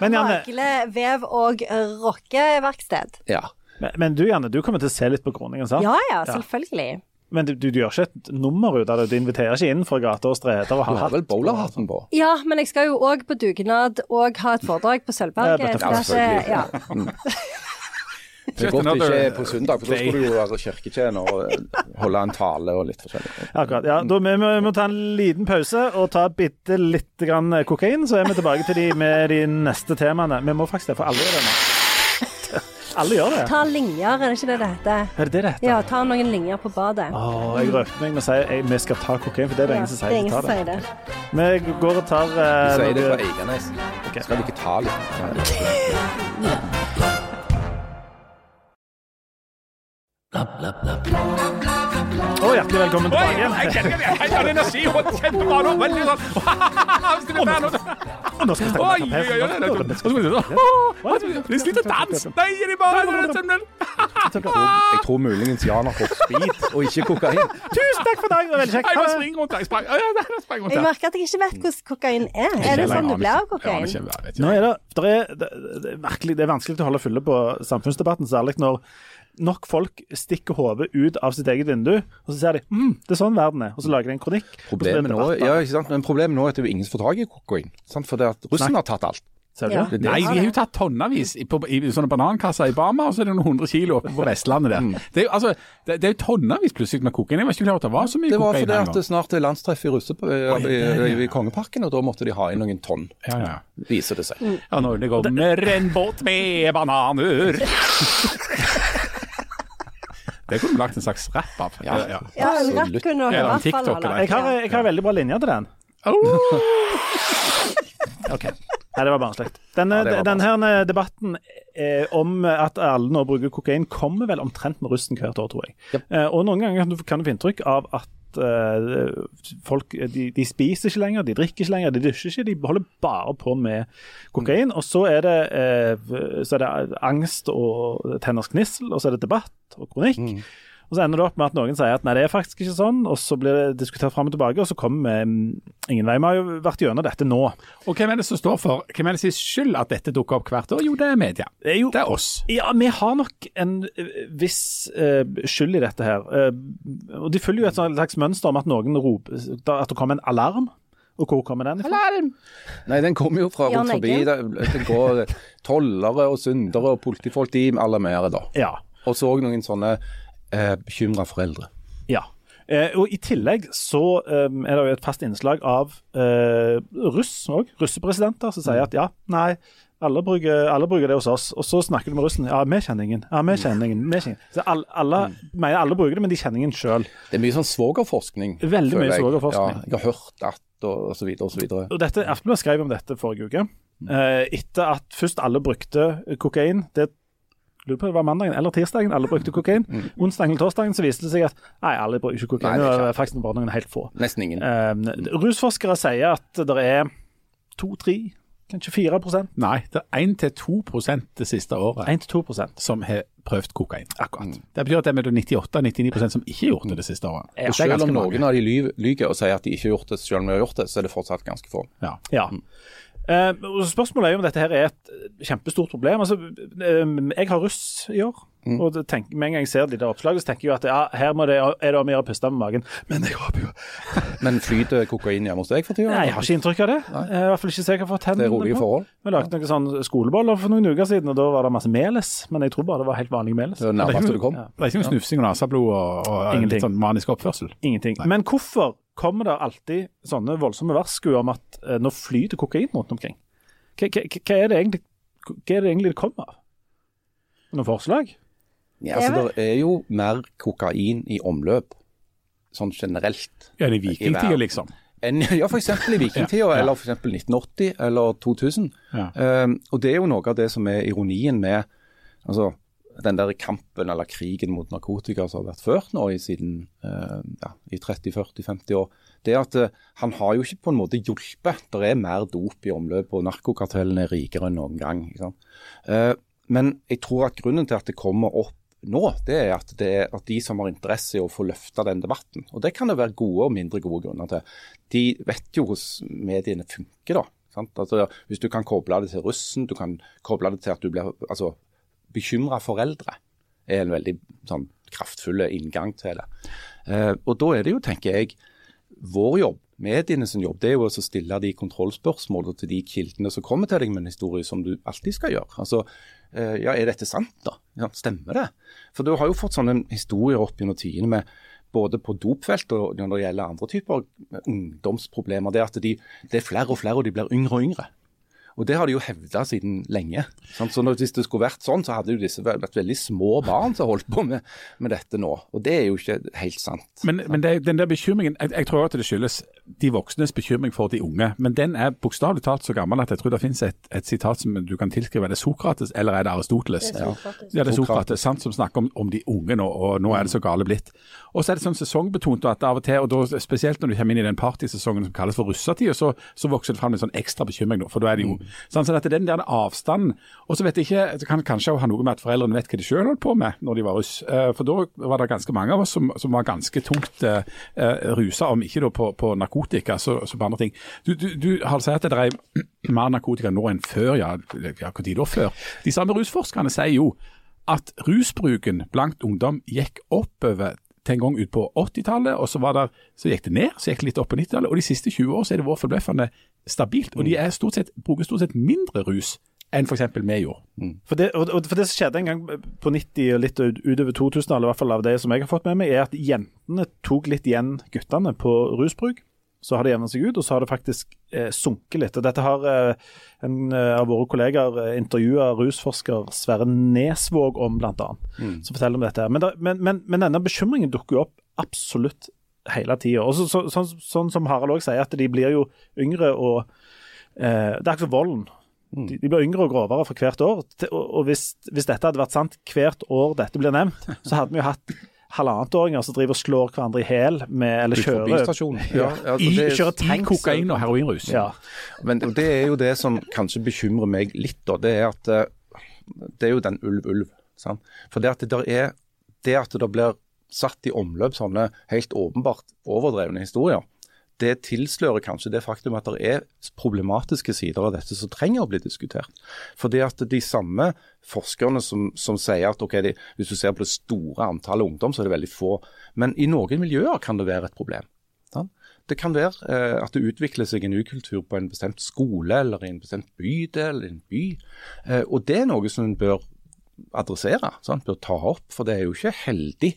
Vagle vev- og rockeverksted. Ja. men, men du Janne, du kommer til å se litt på Groningen, sant? Ja ja, selvfølgelig. Men du, du, du gjør ikke et nummer ut av det? Du inviterer ikke inn fra gater og streter og Du har har vel bowlerhatten på? Ja, men jeg skal jo òg på dugnad og ha et foredrag på Sølvberget. Ja, for at, selvfølgelig. ja. Det er godt det ikke er på søndag, for da skulle du jo være kirketjener og holde en tale og litt forskjellig. Akkurat. ja. Da, vi, må, vi må ta en liten pause og ta bitte lite grann kokain, så er vi tilbake til de med de neste temaene. Vi må faktisk det, for alle gjør det nå. Alle gjør det. Ta linjer, er det ikke det det heter? Er det det det heter? Ja, ta noen linjer på badet. Åh, jeg røpte meg med å si at vi skal ta kokain, for det er det Ja, ingen som er sier. ingen som det. det. Vi går og tar Du eh, sier det på Eiganes. Okay. Skal vi ikke ta litt? Å, hjertelig velkommen tilbake. Jeg kjenner det. Jeg har energi og kjempebra nå. Veldig sånn det er nå. Skal vi snakke. De sliter dans. Nei, er de bare Jeg tror muligens Jan har fått speed og ikke kokain. Tusen takk for det var veldig kjekt. Jeg det. rundt. Jeg merker at jeg ikke vet hvordan kokain er. Er det sånn du blir av kokain? Nå er det, er, det, det, er det er vanskelig å holde fulle på samfunnsdebatten, særlig når nok folk stikker hodet ut av sitt eget vindu, og så ser de mm, det er sånn verden er, og så lager de en kronikk. Problemet nå, ja, ikke sant? Men problemet nå er at det er jo ingen som får tak i kokain. For det at russen har tatt alt. Ser du Ja. det? Det Nei, de har jo tatt tonnevis i, på, i sånne banankasser i Bama, og så er det noen hundre kilo oppe på Vestlandet der. Det er jo altså, det, det er tonnevis plutselig med kokain. Jeg var ikke klar over at det var så mye kokain. Det var kokain fordi at det snart er landstreff i, russe, i, i, i Kongeparken, og da måtte de ha inn noen tonn, Ja, ja. viser det seg. Ja, når det kommer en båt med bananer Det kunne vi lagt en slags rapp av. Ja. ja. Ja, en rapp kunne du i hvert fall ha holde. Jeg har, jeg har veldig bra linje til den. OK. Nei, det var barnslig. Denne, Ja, det var den her debatten eh, om at alle nå bruker kokain, kommer vel omtrent med russen hvert år, tror jeg. Yep. Eh, og noen ganger kan du, kan du få inntrykk av at eh, folk de, de spiser ikke lenger, de drikker ikke lenger, de dusjer ikke. De holder bare på med kokain. Og så er det, uh, så er det angst og tenners gnissel, og så er det debatt og kronikk. Og så ender det opp med at noen sier at nei, det er faktisk ikke sånn, og så blir det diskutert fram og tilbake, og så kommer vi mm, ingen vei. Vi har jo vært gjennom dette nå. Og hvem er det som står for Hvem er det sier skyld at dette dukker opp hvert år? Jo, det er media. Det er jo Det er oss. Ja, vi har nok en eh, viss uh, skyld i dette her. Uh, og de følger jo et slags mønster om at noen roper At det kommer en alarm. Og hvor kommer den ifra? Nei, den kommer jo fra rundt forbi. Det, det går tollere og syndere og politifolk, de alarmerer da. Ja. Og så òg noen sånne eh, bekymra foreldre. ja. Eh, og I tillegg så eh, er det jo et fast innslag av eh, russ òg, russepresidenter, som sier at ja, nei, alle bruker, alle bruker det hos oss. Og så snakker du med russen. Ja, vi kjenner ingen. Ja, vi kjenner ingen. Vi kjenner. ingen. Så alle, alle mener alle bruker det, men de kjenner ingen sjøl. Det er mye sånn svogerforskning. Veldig mye svogerforskning. Ja, jeg har hørt at og, så videre og så videre. Og dette, Aftenbladet skrev om dette forrige uke. Eh, etter at først alle brukte kokain. Det lurer på om det var mandagen eller tirsdagen alle brukte kokain. Onsdagen eller torsdagen så viste det seg at nei, alle bruker ikke kokain. Nei, det er det ikke var faktisk bare noen helt få. Nesten ingen. Uh, rusforskere sier at det er to-tre, kanskje 4 prosent. Nei, det er 1-2% det siste året 1-2% som har prøvd kokain. Akkurat. Det betyr at det er mellom 98-99% som ikke har gjort det det siste året. Ja, Og er selv om om mange. noen av de ly- lyver og sier at de ikke har gjort det, selv om de har gjort det, så er det fortsatt ganske få. Ja. Ja. Eh, spørsmålet er jo om dette her er et kjempestort problem. Altså, eh, jeg har russ i år. Og tenk, Med en gang jeg ser de der oppslagene, så tenker jeg at ja, her må det, er det om å gjøre å puste med magen. Men jeg håper jo Men flyter kokain hjemme hos deg for tida? Nei, jeg har ikke inntrykk av det. Jeg er I hvert fall ikke så jeg har fått Det er hendene rolige forhold. Vi lagde noen sånn skoleboller for noen uker siden, og da var det masse meles. Men jeg tror bare det var helt vanlig meles. Det er det du kom. Ja. Det er ikke noe snufsing og neseblod og, og litt sånn manisk oppførsel. Ingenting. Men hvorfor kommer det alltid sånne voldsomme varsku om at eh, nå flyter kokain rundt omkring? Hva, hva, hva, er det egentlig, hva er det egentlig det kommer av? Noen forslag? Ja, altså, Det er jo mer kokain i omløp, sånn generelt. Enn i vikingtida, liksom. En, ja, f.eks. i vikingtida, ja, ja. eller f.eks. 1980 eller 2000. Ja. Um, og Det er jo noe av det som er ironien med altså, den der kampen eller krigen mot narkotika som har vært ført nå i siden uh, ja, i 30-40-50 år. Det at uh, Han har jo ikke på en måte hjulpet. Det er mer dop i omløp, og narkokartellene er rikere enn noen gang. Uh, men jeg tror at grunnen til at det kommer opp nå, det er at, det er at de som har interesse i å få løfta den debatten, og det kan det være gode og mindre gode grunner til, de vet jo hvordan mediene funker. da. Altså, hvis du kan koble det til russen, du kan koble det til at du blir altså, bekymra foreldre, er en veldig sånn, kraftfull inngang til det. Eh, og Da er det jo, tenker jeg, vår jobb, medienes jobb, det er jo å stille de kontrollspørsmålene til de kildene som kommer til deg med en historie, som du alltid skal gjøre. Altså, Eh, ja, er dette sant, da? Ja, stemmer det? For du har jo fått sånne historier opp gjennom tidene med både på dopfelt og når det gjelder andre typer ungdomsproblemer. Det, er at de, det er flere og flere, og de blir yngre og yngre. Og Det har de jo hevda siden lenge. Sant? Så når, Hvis det skulle vært sånn, så hadde jo disse vært veldig små barn som holdt på med, med, dette nå. Og Det er jo ikke helt sant. Men, men det, den der bekymringen, jeg, jeg, tror at det skyldes de voksnes bekymring for de unge. Men den er bokstavelig talt så gammel at jeg tror det finnes et, et sitat som du kan tilskrive. Er det Sokrates eller er det Aristoteles? Det er Sokrates. Ja, det er Sokrates, sant, som snakker om, om, de unge nå, og nå er det så gale blitt. Og så er det sånn sesongbetont at av og til, og da, spesielt når du kommer inn i den partysesongen som kalles for russetida, så, så, vokser det fram en sånn ekstra bekymring nå. For da er det jo mm. Sånn, så det er den der avstanden. Og så vet jeg ikke, det kan kanskje ha noe med at foreldrene vet hva de selv holdt på med når de var russ. Eh, for da var det ganske mange av oss som, som var ganske tungt uh, rusa, om ikke da på, på narkotika, så, så, på andre ting. Du, du, du har sagt at det er mer narkotika nå enn før, ja, ja når da før? De samme rusforskerne sier jo at rusbruken blant ungdom gikk oppover til en gang ut på 80-tallet, og så, der, så, gikk det ned, så gikk det litt opp på 90-tallet. Og de siste 20 år så er det vært forbløffende stabilt. Og de stort sett, bruker stort sett mindre rus enn f.eks. vi gjorde. For, det, og, for det som skjedde en gang på 90- og litt utover 2000-tallet, i hvert fall av det som jeg har fått med meg, er at jentene tok litt igjen guttene på rusbruk så har det jevna seg ut, og så har det faktisk eh, sunket litt. Og Dette har eh, en eh, av våre kollegaer eh, intervjua rusforsker Sverre Nesvåg om, bl.a. Mm. Som forteller om dette. Men, men, men, men, denne bekymringen dukker jo opp absolutt hele tida. Så, så, så, sånn som Harald òg sier, at de blir jo yngre og eh, Det er ikke som volden. Mm. De, de, blir yngre og grovere for hvert år. Og, og hvis, hvis, dette hadde vært sant hvert år dette blir nevnt, så hadde vi jo hatt halvannetåringer som driver og slår hverandre i hæl eller kjører ja, altså I, kjører tanks. I kokain og heroinrus. Ja. Men det er jo det som kanskje bekymrer meg litt, da. Det er at eh, det er jo den ulv-ulv. For det at det, er, det at det blir satt i omløp sånne helt åpenbart overdrevne historier, det tilslører kanskje det faktum at det er problematiske sider av dette som trenger å bli diskutert. Fordi at de samme forskerne som, som sier at okay, de, hvis du ser på det store antallet ungdom, så er det veldig få. Men i noen miljøer kan det være et problem. Det kan være eh, at det utvikler seg en ukultur på en bestemt skole eller i en bestemt bydel en by. Eh, og det er noe som en bør adressere, sant? bør ta opp. For det er jo ikke heldig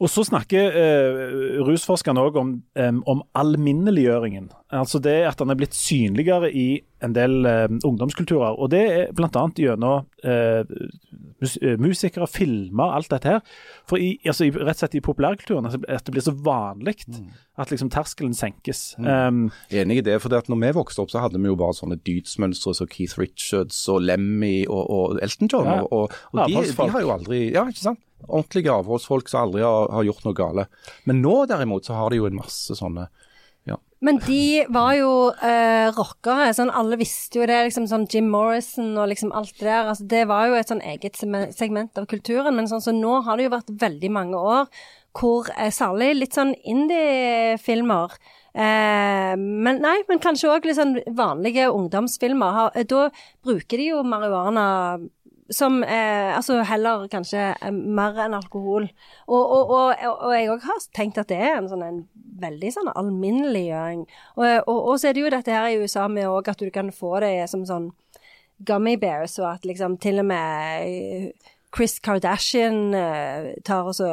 og Så snakker eh, rusforskerne òg om, eh, om alminneliggjøringen. Altså det at han er blitt synligere i en del eh, ungdomskulturer. og Det er bl.a. gjennom eh, mus eh, musikere, filmer, alt dette her. For i, altså, i, rett og slett i populærkulturen at det blir så vanlig mm. at liksom terskelen senkes. Mm. Um, Enig i det. for det at når vi vokste opp, så hadde vi jo bare sånne dydsmønstre som Keith Richards og Lemmy og, og Elton John. Ja. Og, og de, de, har jo aldri Ja, ikke sant? ordentlige avholdsfolk som aldri har, har, gjort noe gale. Men nå derimot så har de jo en masse sånne ja. Men de var jo eh, rockere. sånn Alle visste jo det. liksom sånn Jim Morrison og liksom alt det der. altså Det var jo et sånn eget segment av kulturen. Men sånn så nå har det jo vært veldig mange år hvor eh, særlig litt sånn indie-filmer eh, men nei, men kanskje òg litt sånn vanlige ungdomsfilmer. Har, da bruker de jo marihuana som eh, Altså heller kanskje eh, mer enn alkohol. Og, og, og, og jeg òg har tenkt at det er en, sånn, en veldig sånn alminneliggjøring. Og, så er det jo dette her i USA med òg at du kan få det som sånn gummy bears, og at liksom til og med Chris Kardashian uh, tar og så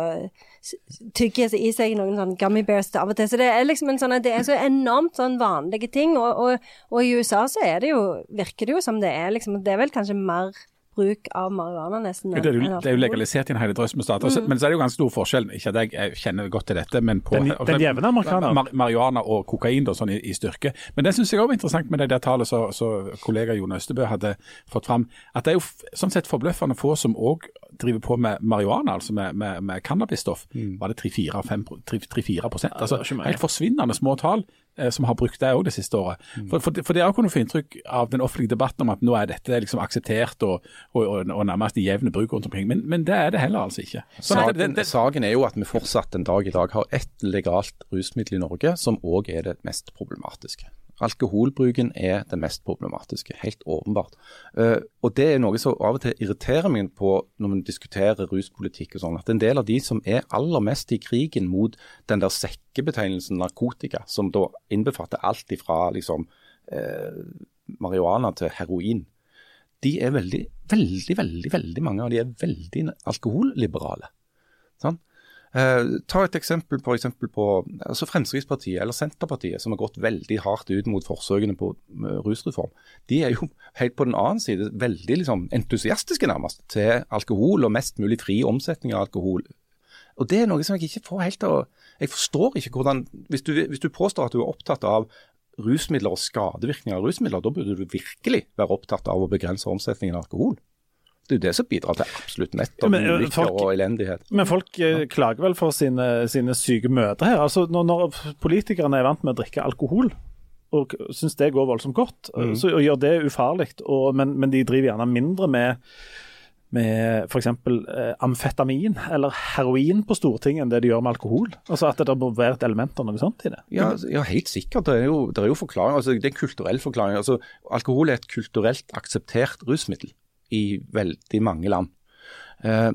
tygger i seg noen sånn gummy bears av og til. Så det er liksom en sånn, det er så enormt sånn vanlige ting. Og, og, og, i USA så er det jo, virker det jo som det er liksom Det er vel kanskje mer bruk av marihuana nesten. Det er, jo, det er jo legalisert i en hel drøss med stater, mm. men så er det jo ganske stor forskjell. Ikke at jeg, kjenner godt til dette, men på den, den jevne amerikaner. Mar marihuana og kokain da, sånn i, i styrke. Men det syns jeg òg var interessant med det der tallet som kollega Jon Østebø hadde fått fram. At det er jo sånn sett forbløffende få som òg driver på med marihuana, altså med, med, med cannabisstoff. Mm. Var det 3-4 Altså helt forsvinnende små tall eh, som har brukt det òg det siste året. Mm. For, for, for det har kunnet få inntrykk av den offentlige debatten om at nå er dette liksom akseptert og, og, og, og nærmest i jevne bruk rundt omkring. Men, men, det er det heller altså ikke. Saken, det, det, saken, er jo at vi fortsatt en dag i dag har ett legalt rusmiddel i Norge som òg er det mest problematiske. Alkoholbruken er det mest problematiske, helt åpenbart. Uh, og Det er noe som av og til irriterer meg på når vi diskuterer ruspolitikk. og sånn, At en del av de som er aller mest i krigen mot den der sekkebetegnelsen narkotika, som da innbefatter alt ifra liksom, uh, marihuana til heroin, de er veldig, veldig, veldig, veldig mange av de er veldig alkoholliberale. Sånn? Eh, ta et eksempel på, eksempel på altså Fremskrittspartiet eller Senterpartiet, som har gått veldig hardt ut mot forsøkene på uh, rusreform. De er jo helt på den annen side veldig liksom, entusiastiske nærmest til alkohol og mest mulig fri omsetning av alkohol. Og Det er noe som jeg ikke får helt av Jeg forstår ikke hvordan Hvis du, hvis du påstår at du er opptatt av rusmidler og skadevirkninger av rusmidler, da burde du virkelig være opptatt av å begrense omsetningen av alkohol. Det er jo det som bidrar til absolutt nettopp ja, ulykker og elendighet. Men folk ja. klager vel for sine, sine syke møter her. Altså, når, når, politikerne er vant med å drikke alkohol og syns det går voldsomt godt, mm. så gjør det ufarlig. Men, men, de driver gjerne mindre med med f.eks. Eh, amfetamin eller heroin på Stortinget enn det de gjør med alkohol? Altså At det må være et element av noe sånt i det? Ja, ja helt sikkert. Det er jo, det er jo forklaring. Altså, det er en kulturell forklaring. Altså, alkohol er et kulturelt akseptert rusmiddel i veldig mange land. Eh,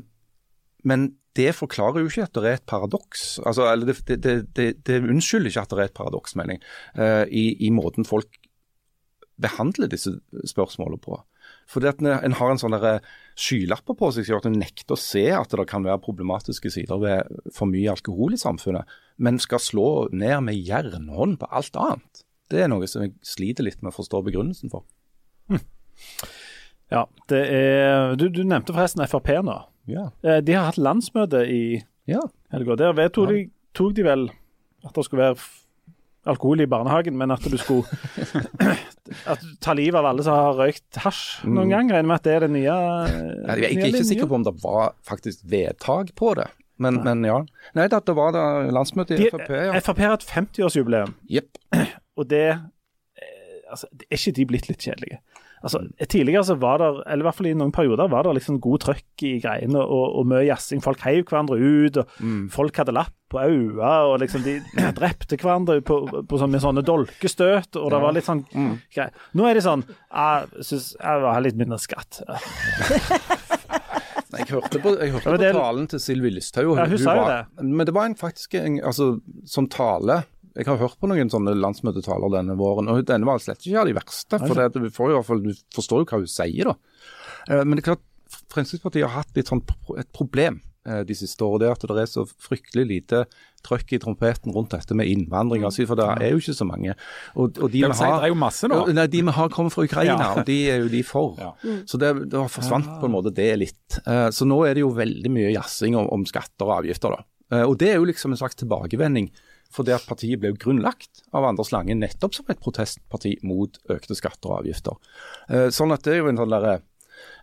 men det forklarer jo ikke at det er et paradoks. Altså, det, det, det, det, unnskylder ikke at det er et paradoks, mener eh, i, i, måten folk behandler disse spørsmålene på. Fordi at En har en sånn skylapper på seg som gjør at en nekter å se at det kan være problematiske sider ved for mye alkohol i samfunnet, men skal slå ned med jernhånd på alt annet. Det er noe som jeg sliter litt med å forstå begrunnelsen for. Hm. Ja, det er Du, du nevnte forresten Frp nå. Ja. Eh, de har hatt landsmøte i ja. helga. Der vedtok de, tok de vel at det skulle være alkohol i barnehagen, men at du skulle at du ta livet av alle som har røykt hasj noen mm. gang. Regner med at det er det nye ja, Jeg er ikke sikker på om det var faktisk vedtak på det. Men, men ja. Nei, det, var da landsmøte i Frp. Ja. Frp har et 50-årsjubileum. Yep. Og det eh, altså, Er ikke de blitt litt kjedelige? Altså, Tidligere så var det, eller i hvert fall i noen perioder, var det liksom god trøkk i greiene og, og mye jazzing. Folk heiv hverandre ut, og mm. folk hadde lapp på øynene, og liksom de drepte hverandre på, på sånn, med sånne dolkestøt, og det var litt sånn mm. greier. Nå er det sånn Jeg syns jeg vil ha litt mindre skatt. jeg hørte på, jeg hørte på talen til Sylvi Listhaug. Ja. Men det var en, faktisk en altså, som tale jeg har hørt på noen sånne landsmøtetaler denne våren, og denne var slett ikke av de verste. For det, du, får jo, du forstår jo hva hun sier, da. Eh, men det er klart, Fremskrittspartiet har hatt litt sånn et problem eh, de siste årene. Det er at det er så fryktelig lite trøkk i trompeten rundt dette med innvandring. Altså, for det er jo ikke så mange. Og, og de, vi har, det er jo masse nå. Nei, de vi har kommet fra Ukraina, ja. og de er jo de for. Ja. Så det, det har forsvant på en måte det litt. Eh, så nå er det jo veldig mye jazzing om, om skatter og avgifter. da. Og det er jo liksom en slags tilbakevending fordi at partiet ble grunnlagt av Anders Lange nettopp som et protestparti mot økte skatter og avgifter. Eh, sånn at det er jo en sånn derre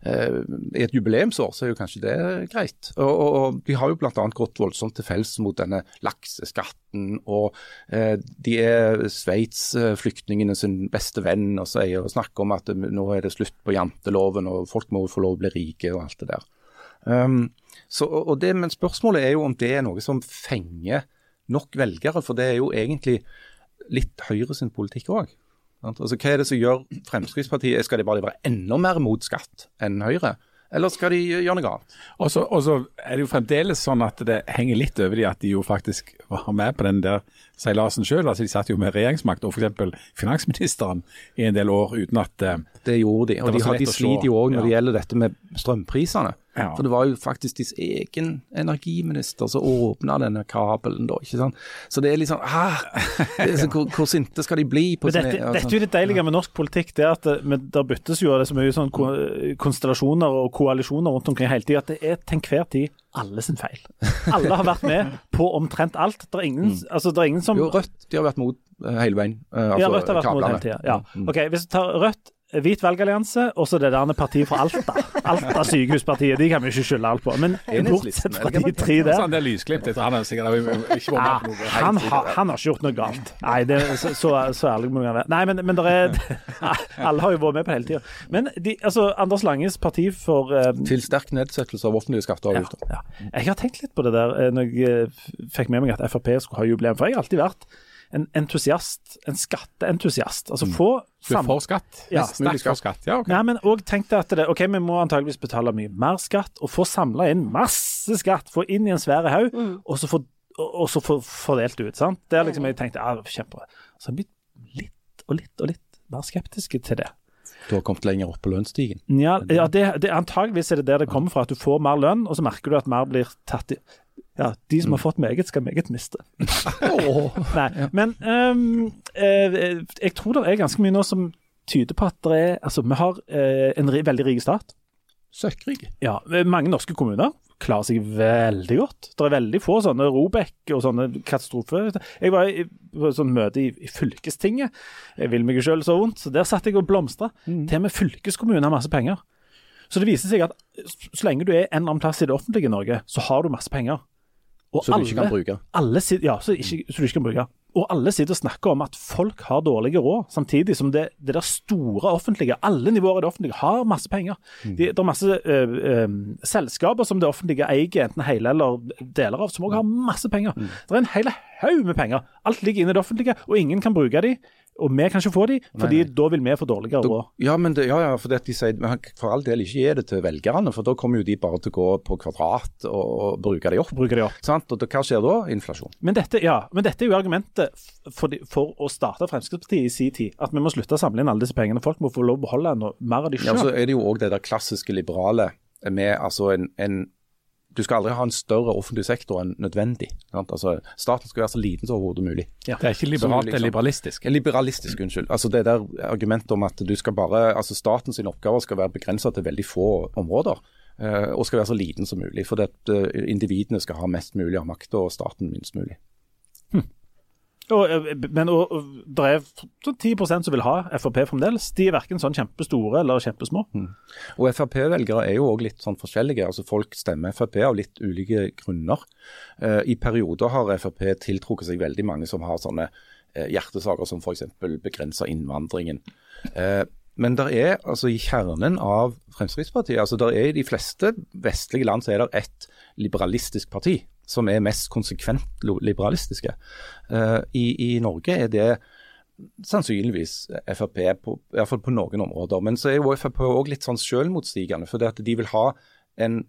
eh, I et jubileumsår så er jo kanskje det greit. Og, og, og De har jo bl.a. gått voldsomt til fells mot denne lakseskatten. og eh, De er Sveits-flyktningene sin beste venn og, sier, og snakker om at nå er det slutt på janteloven og folk må få lov å bli rike og alt det der. Um, så, og det, men spørsmålet er jo om det er noe som fenger nok velgere, for det er jo egentlig litt Høyre sin politikk òg. Altså, hva er det som gjør Fremskrittspartiet Skal de bare være enda mer mot skatt enn Høyre? Eller skal de gjøre noe annet? Og så er det jo fremdeles sånn at det henger litt over de at de jo faktisk var med på den der seilasen sjøl. Altså, de satt jo med regjeringsmakt og f.eks. finansministeren i en del år uten at eh, det gjorde de. Og de, de sliter jo òg når det gjelder dette med strømprisene. Ja. For det var jo faktisk deres egen energiminister som åpna denne kabelen, da. ikke sant? Så det er liksom ah, det er så, hvor, hvor sinte skal de bli? på Men dette, dette er jo det deilige med norsk politikk, det er at det, der byttes jo det så mye sånn konstellasjoner og koalisjoner rundt omkring hele tida, at det er til enhver tid alle sin feil. Alle har vært med på omtrent alt. Det er ingen, altså, det er ingen som Jo, Rødt de har vært mot eh, hele veien. Altså, Ja, Rødt har vært mot hele tida. Ja. Mm. Ok, Hvis vi tar Rødt, Hvit valgallianse og så det der partiet fra Alta. Alta sykehuspartiet, de kan vi ikke skylde alt på. Men bortsett fra de tre der Han det er tror han er sikkert ikke Ja, vært med på noe. han, har, han har ikke gjort noe galt. Nei, det, så, så, så ærlig må jeg være. Nei, men, men er, alle har jo vært med på det hele tida. Men de, altså, Anders Langes parti for eh, Til sterk nedsettelse av offentlige skatter og ja, avgifter. ja. Jeg har tenkt litt på det der eh, når jeg eh, fikk med meg at Frp skulle ha jubileum. For jeg har alltid vært en entusiast, en skatteentusiast. Altså få Du får skatt? Ja. Sterkt for skatt. Ja, ok. Nei, men òg tenk deg at det, ok, vi må antageligvis betale mye mer skatt, og få samla inn masse skatt, få inn i en svær haug, og så få og så få fordelt ut. sant? Det er liksom jeg tenkte, ja, kjempebra. Så har jeg blitt litt og litt og litt mer skeptiske til det. Du har kommet lenger opp på lønnsstigen. Ja, ja det, det, antageligvis er det der det kommer fra, at du får mer lønn, og så merker du at mer blir tatt i Ja, de som har fått meget, skal meget miste. Nei, men um, eh, jeg tror det er ganske mye nå som tyder på at det er Altså, vi har eh, en veldig rik stat. Søkkrik. Ja, mange norske kommuner klarer seg veldig godt. Det er veldig få sånne Robek og sånne katastrofer. Jeg var i på et sånt møte i, i fylkestinget. Jeg vil meg sjøl så vondt, så der satt jeg og blomstra. Til og med fylkeskommunen har masse penger. Så det viser seg at så lenge du er en eller annen plass i det offentlige i Norge, så har du masse penger. Og Så du ikke kan bruke. alle sitter, ja, så, ikke, så du ikke kan bruke. Og alle sitter og snakker om at folk har dårlige råd, samtidig som det, det der store offentlige, alle nivåer i det offentlige, har masse penger. Mm. Det, det er masse øh, øh, selskaper som det offentlige eier, enten hele eller deler av, som også har masse penger. Mm. Det er en hel haug med penger. Alt ligger inne i det offentlige, og ingen kan bruke de. Og vi kan ikke få de, fordi da vil vi få dårligere råd. Ja, men det, ja, ja, for de sier men for all del ikke gi det til velgerne, for da kommer jo de bare til å gå på kvadrat og, og bruke det opp. Bruker de opp. Sant? Og da, hva skjer da? Inflasjon. Men dette, ja, men dette er jo argumentet for, de, for å starte Fremskrittspartiet i sin tid. At vi må slutte å samle inn alle disse pengene. Folk må få lov å beholde noe mer av de Ja, så er det jo òg det der klassiske liberale med altså en, en Du skal aldri ha en større offentlig sektor enn nødvendig. Sant? Altså, staten skal være så liten som overhodet mulig. Det er ikke liberalt, det er liberalistisk. Liberalistisk, unnskyld. Altså Det der argumentet om at du skal bare, altså statens oppgaver skal være begrensa til veldig få områder. eh, og skal være så liten som mulig. For at eh, individene skal ha mest mulig av makta, og staten minst mulig. Og, eh, men og, og, det er sånn 10 som vil ha Frp fremdeles. De er verken sånn kjempestore eller kjempesmå. Og Frp-velgere er jo òg litt sånn forskjellige. altså Folk stemmer Frp av litt ulike grunner. Eh, I perioder har Frp tiltrukket seg veldig mange som har sånne eh, hjertesaker som f.eks. begrenser innvandringen. Eh, men der er altså i kjernen av Fremskrittspartiet altså der er I de fleste vestlige land så er det ett liberalistisk parti som er mest konsekvent liberalistiske. Eh, i, I Norge er det sannsynligvis Frp, på, fall på noen områder. Men så er jo Frp òg litt sånn selvmotstigende. For det at de vil ha en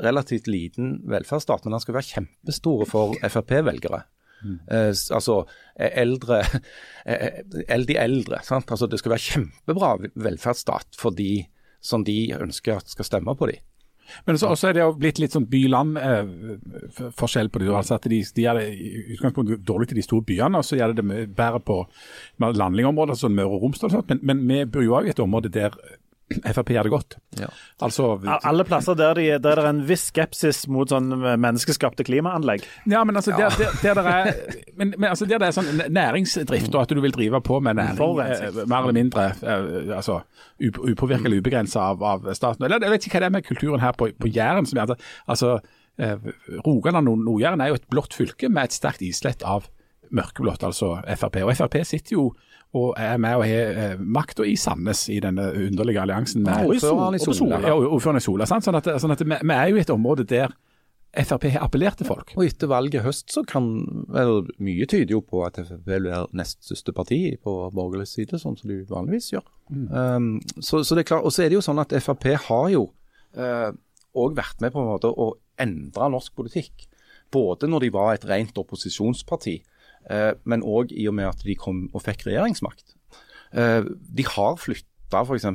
relativt liten velferdsstat, men den skal være kjempestore for Frp-velgere. Eh, s- altså eh, eldre eh, De eldre. Sant? Altså, det skal være kjempebra velferdsstat for de som de ønsker at skal stemme på de. Men så også er det jo blitt litt sånn by-land-forskjell på det. Altså at de, de det i utgangspunktet dårlig til de store byene, og så gjør det det bedre på landlige områder, sånn Møre og Romsdal. Men, men vi bor jo òg i et område der Frp gjør det godt. Ja. Altså Alle plasser der, de, der det er en viss skepsis mot sånn menneskeskapte klimaanlegg. Ja, men altså, der, der, der, det er, men, men altså, der det er sånn næringsdrift, og at du vil drive på med næring eh, mer eller mindre eh, altså, up, upåvirka eller ubegrensa av, av staten. Eller, jeg vet ikke hva det er med kulturen her på, på Jæren. som er, altså, eh, Rogaland og Nord-Jæren er jo et blått fylke med et sterkt islett av mørkeblått, altså Frp. Og Frp sitter jo og er med og har eh, makta i Sandnes i denne underlige alliansen med i på Sola. Ja, ordføreren i Sola. Sånn at, sånn at vi, vi er jo i et område der Frp har appellert til folk. Og etter valget i høst så kan vel Mye tyder jo på at Frp være nest største parti på borgerlig side, sånn som de vanligvis gjør. Um, så, så det er klart, Og så er det jo sånn at Frp har jo òg vært med på en måte å endre norsk politikk. Både når de var et rent opposisjonsparti, eh, men òg i og med at de kom og fikk regjeringsmakt. Eh, de har flytta f.eks.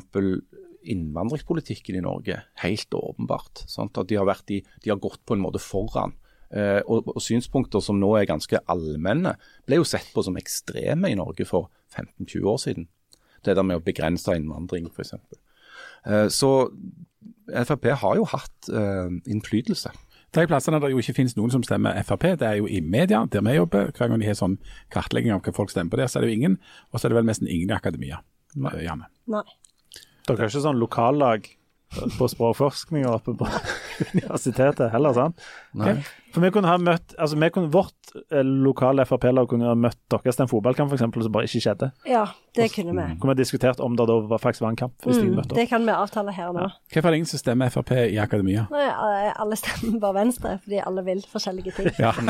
innvandringspolitikken i Norge, helt åpenbart. Sant? At de har, i, de har gått på en måte foran. Eh, og, og, synspunkter som nå er ganske allmenne, ble jo sett på som ekstreme i Norge for 15-20 år siden. Det der med å begrense innvandring, f.eks. Eh, så Frp har jo hatt eh, innflytelse. De plassene der jo ikke finnes noen som stemmer Frp, det er jo i media, der vi jobber. Hver gang de har sånn kartlegging av hva folk stemmer på der, så er det jo ingen. Og så er det vel nesten ingen i akademia. Nei. Nei. Dere har ikke sånn lokallag på språkforskning oppe på universitetet heller, sant? Nei. For vi kunne ha møtt, altså vi kunne, Vårt eh, lokale Frp-lag kunne ha møtt deres til en fotballkamp eksempel, som bare ikke skjedde. Ja, det kunne vi. Kunne vi diskutert om det da var, faktisk var en kamp. hvis de Mm, møtte opp. det kan vi avtale her nå. Hvorfor er det ingen som stemmer Frp i akademia? Nei, alle stemmer bare Venstre, fordi alle vil forskjellige ting. Ja.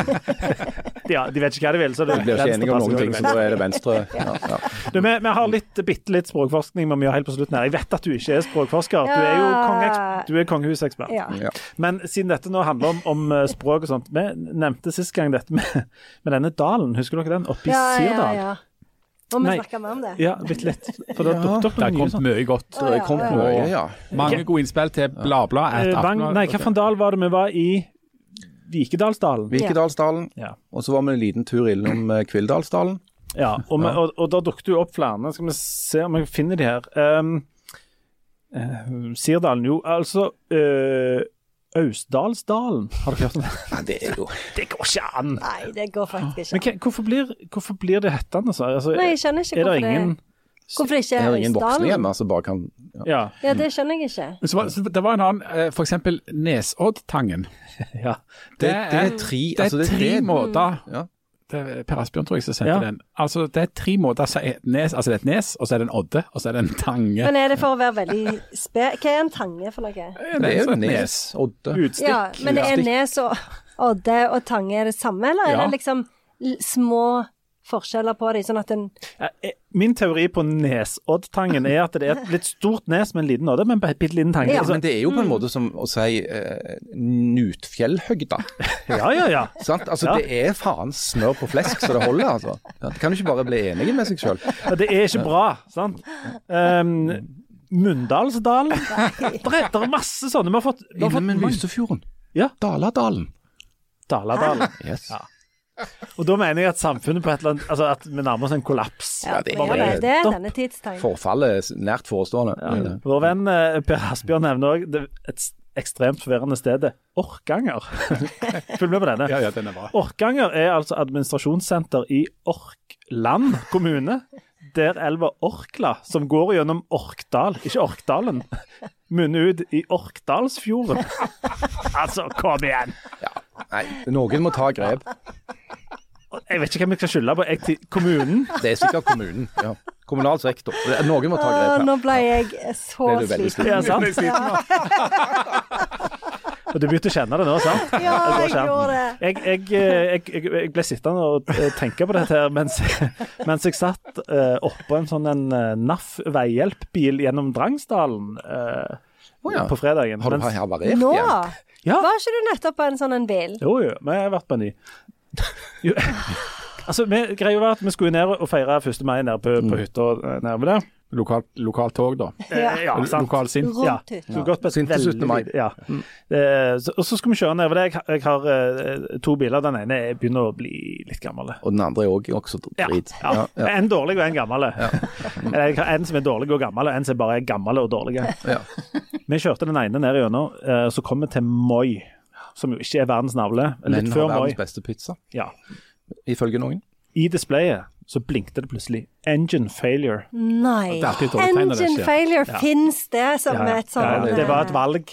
Ja, De vet ikke hva de vil, så det De blir ikke enige om noen ting, så da er det Venstre. Ja, ja. Du, vi, vi har litt, bitte litt språkforskning vi må gjøre helt på slutten her. Jeg vet at du ikke er språkforsker. Du er jo Ja. du er kongehusekspert. Ja. Ja. Men siden dette nå handler om, om eh, språk og sånt Vi nevnte sist gang dette med, med denne dalen. Husker dere den? Oppe i Ja, ja, Sirdal. ja. Må vi snakke mer om det? Ja, litt litt. For det Ja, dukket opp har noe mye kommet sånn. mye godt. Kom ja, ja. ja. Mange gode innspill til bla-bla. nei, hva nei, hvilken dal var det vi var i? Vikedalsdalen. Vikedalsdalen. Ja. Og så var vi en liten tur innom Kvildalsdalen. Ja, og, vi, og, og da dukket jo opp flere. Skal vi se om jeg finner de her. Um, eh, Sirdalen, jo, altså uh, Austdalsdalen. Har du hørt om det? Nei, det er jo Det går ikke an! Nei, det går faktisk Men ikke. hva- hvorfor blir, hvorfor blir det hettende så? Altså, Nei, jeg skjønner ikke er det hvorfor ingen det Hvorfor ikke Jeg er det ingen voksne hjemme som bare kan ja. Ja. Ja, det skjønner jeg ikke. Så, så det var en annen, eh, eksempel Nesoddtangen. ja. Det, det er tre Det er altså, det, tre det, måter Ja. Det er Per Asbjørn tror jeg som sendte Ja. den. Altså, det er tre måter. Så er nes, altså det er et nes, og så er det en odde, og så er det en tange. Men er det for å være veldig spe... Hva er en tange for noe? Det er jo et Nes, Odde. Utstikk. Ja, men er nes og odde og tange er det samme, eller er Ja. det liksom l- små forskjeller på dem, sånn at en Ja, eh, Min teori på Nesoddtangen er at det er et litt stort nes med en liten odde, men en bitte liten tange. Ja. Altså, Men det er jo på en måte som å si uh, Nutfjellhøgda. ja, ja, ja. Sant? Altså, Ja. Det er faen smør på flesk så det holder, altså. Ja, det kan du ikke bare bli enige med seg sjøl. Ja, Det er ikke bra, sant? Um, Munndalsdalen. Det er, masse sånne. Vi har fått, vi har fått mange- Lysefjorden. Ja. Daladalen. Daladalen. Yes. Ja. Og da mener jeg at samfunnet på et eller annet Altså at vi nærmer oss en kollaps. Ja, det det, er- er, det er denne tidstegn. Forfallet er nært forestående. Det er. Vår venn eh, Per Asbjørn nevner òg et ekstremt forvirrende sted. Orkanger. Følg med på denne. Ja, ja, den er bra. Orkanger er altså administrasjonssenter i Orkland kommune. Der elva Orkla, som går gjennom Orkdal, ikke Orkdalen, munner ut i Orkdalsfjorden. Altså, kom igjen! Nei, noen må ta grep. Jeg vet ikke hvem jeg skal skylde på. Jeg, til- kommunen? Det er sikkert kommunen. Ja. Kommunal sektor. Noen må ta grep her. nå ble jeg så Ble sliten. Ja, sant? Ja, Og du begynte å kjenne det nå, sant? ja, jeg gjorde det. Jeg, jeg, eh, jeg, jeg, jeg ble sittende og eh, tenke på dette her mens, mens jeg satt uh, oppå en sånn en NAF veihjelpbil gjennom Drangsdalen Uh, Oh, ja. på fredagen. Har du havarert Nå? igjen? Ja. Var ikke du nettopp på en sånn en bil? Jo, jo, vi har vært på en ny. Altså, vi, å være at vi skulle ned og feire 1. mai nede på, på hytta eh, nede ved der. Lokalt lokal tog, da. Ja. Eh, ja, sant. Lokal sint. Ja, Sinte 17. mai. Ja. Eh, så, og så skal vi kjøre nedover det. Jeg, har- jeg har eh, to biler. Den ene er- begynner å bli litt gammel. Og den andre er også, også drit. ja. Ja, ja. En dårlig og en gammel. Eller jeg har En som er dårlig og gammel, og en som bare er gammel og dårlig. Ja. Vi kjørte den ene ned gjennom, eh, så kom vi til Moi, som jo ikke er verdens navle. Men Litt har før Moi. verdens beste pizza, Ja. ifølge noen. I displayet så blinkte det plutselig 'engine failure'. Nei. Det er alltid et dårlig tegn når det Engine skjer. failure, Ja. fins det som Ja, et sånt ja, det var et valg.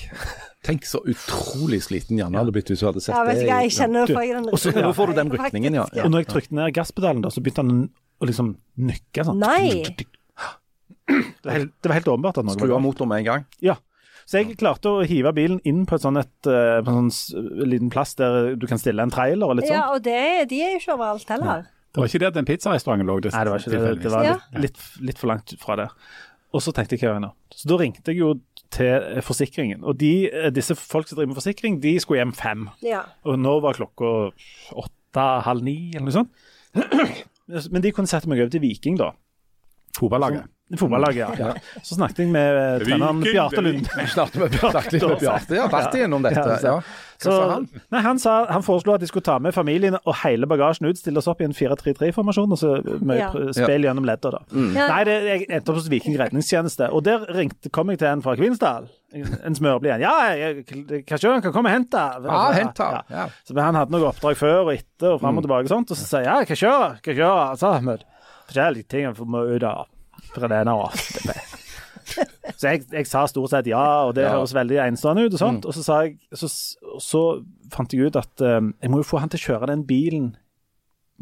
Tenk så utrolig sliten Janne hadde blitt hvis hun hadde sett Ja, vet det. hva, jeg kjenner Du, for den Og så nå får du den rykningen, ja. Og når jeg trykte ned gasspedalen, da, så begynte han å liksom nykke sånn. Nei. Det var helt, det var helt åpenbart at noe Skru av motoren med en gang. Ja. Så jeg klarte å hive bilen inn på, et sånn et, eh, på en sånn liten plass der du kan stille en trailer og litt sånn. Ja, og det, de er jo ikke overalt heller. Det var ikke der den pizzarestauranten lå. Nei, det var ikke det. Det var Ja. litt, litt, litt for langt fra der. Og så tenkte jeg hva gjør nå? Så da ringte jeg jo til eh, forsikringen. Og de, eh, disse folk som driver med forsikring, de skulle hjem fem. Ja. Og nå var klokka åtte, halv ni, eller noe sånt. Men de kunne sette meg over til Viking, da. Fotballaget. Fotballaget, ja. Så snakket jeg med eh, treneren Bjarte Lund. Snakket med snakket med Bjarte. Ja, vært igjennom dette. Ja, Ja. Så, sa han? Nei, han, sa, han foreslo at de skulle ta med familien og hele bagasjen ut, stille oss opp i en 4-3-3-formasjon og så Ja. spille gjennom ledda. da. Mm. Nei, det, jeg endte opp hos Viking redningstjeneste, og der ringte, kom jeg til en fra Kvinesdal. En smørblid en. Ja, jeg, jeg, kan komme og hente. Ja, hente. Ja. Ja. Så Han hadde noe oppdrag før og etter og fram og tilbake, og sånt, og så sier jeg ja, hva kjøre, sa Ahmed. Forskjellige ting jeg må ut av. Fra det ene det. Så jeg, jeg sa stort sett ja, og det Ja. høres veldig enestående ut. Og sånt. Og så, sa jeg, så, så fant jeg ut at um, jeg må jo få han til å kjøre den bilen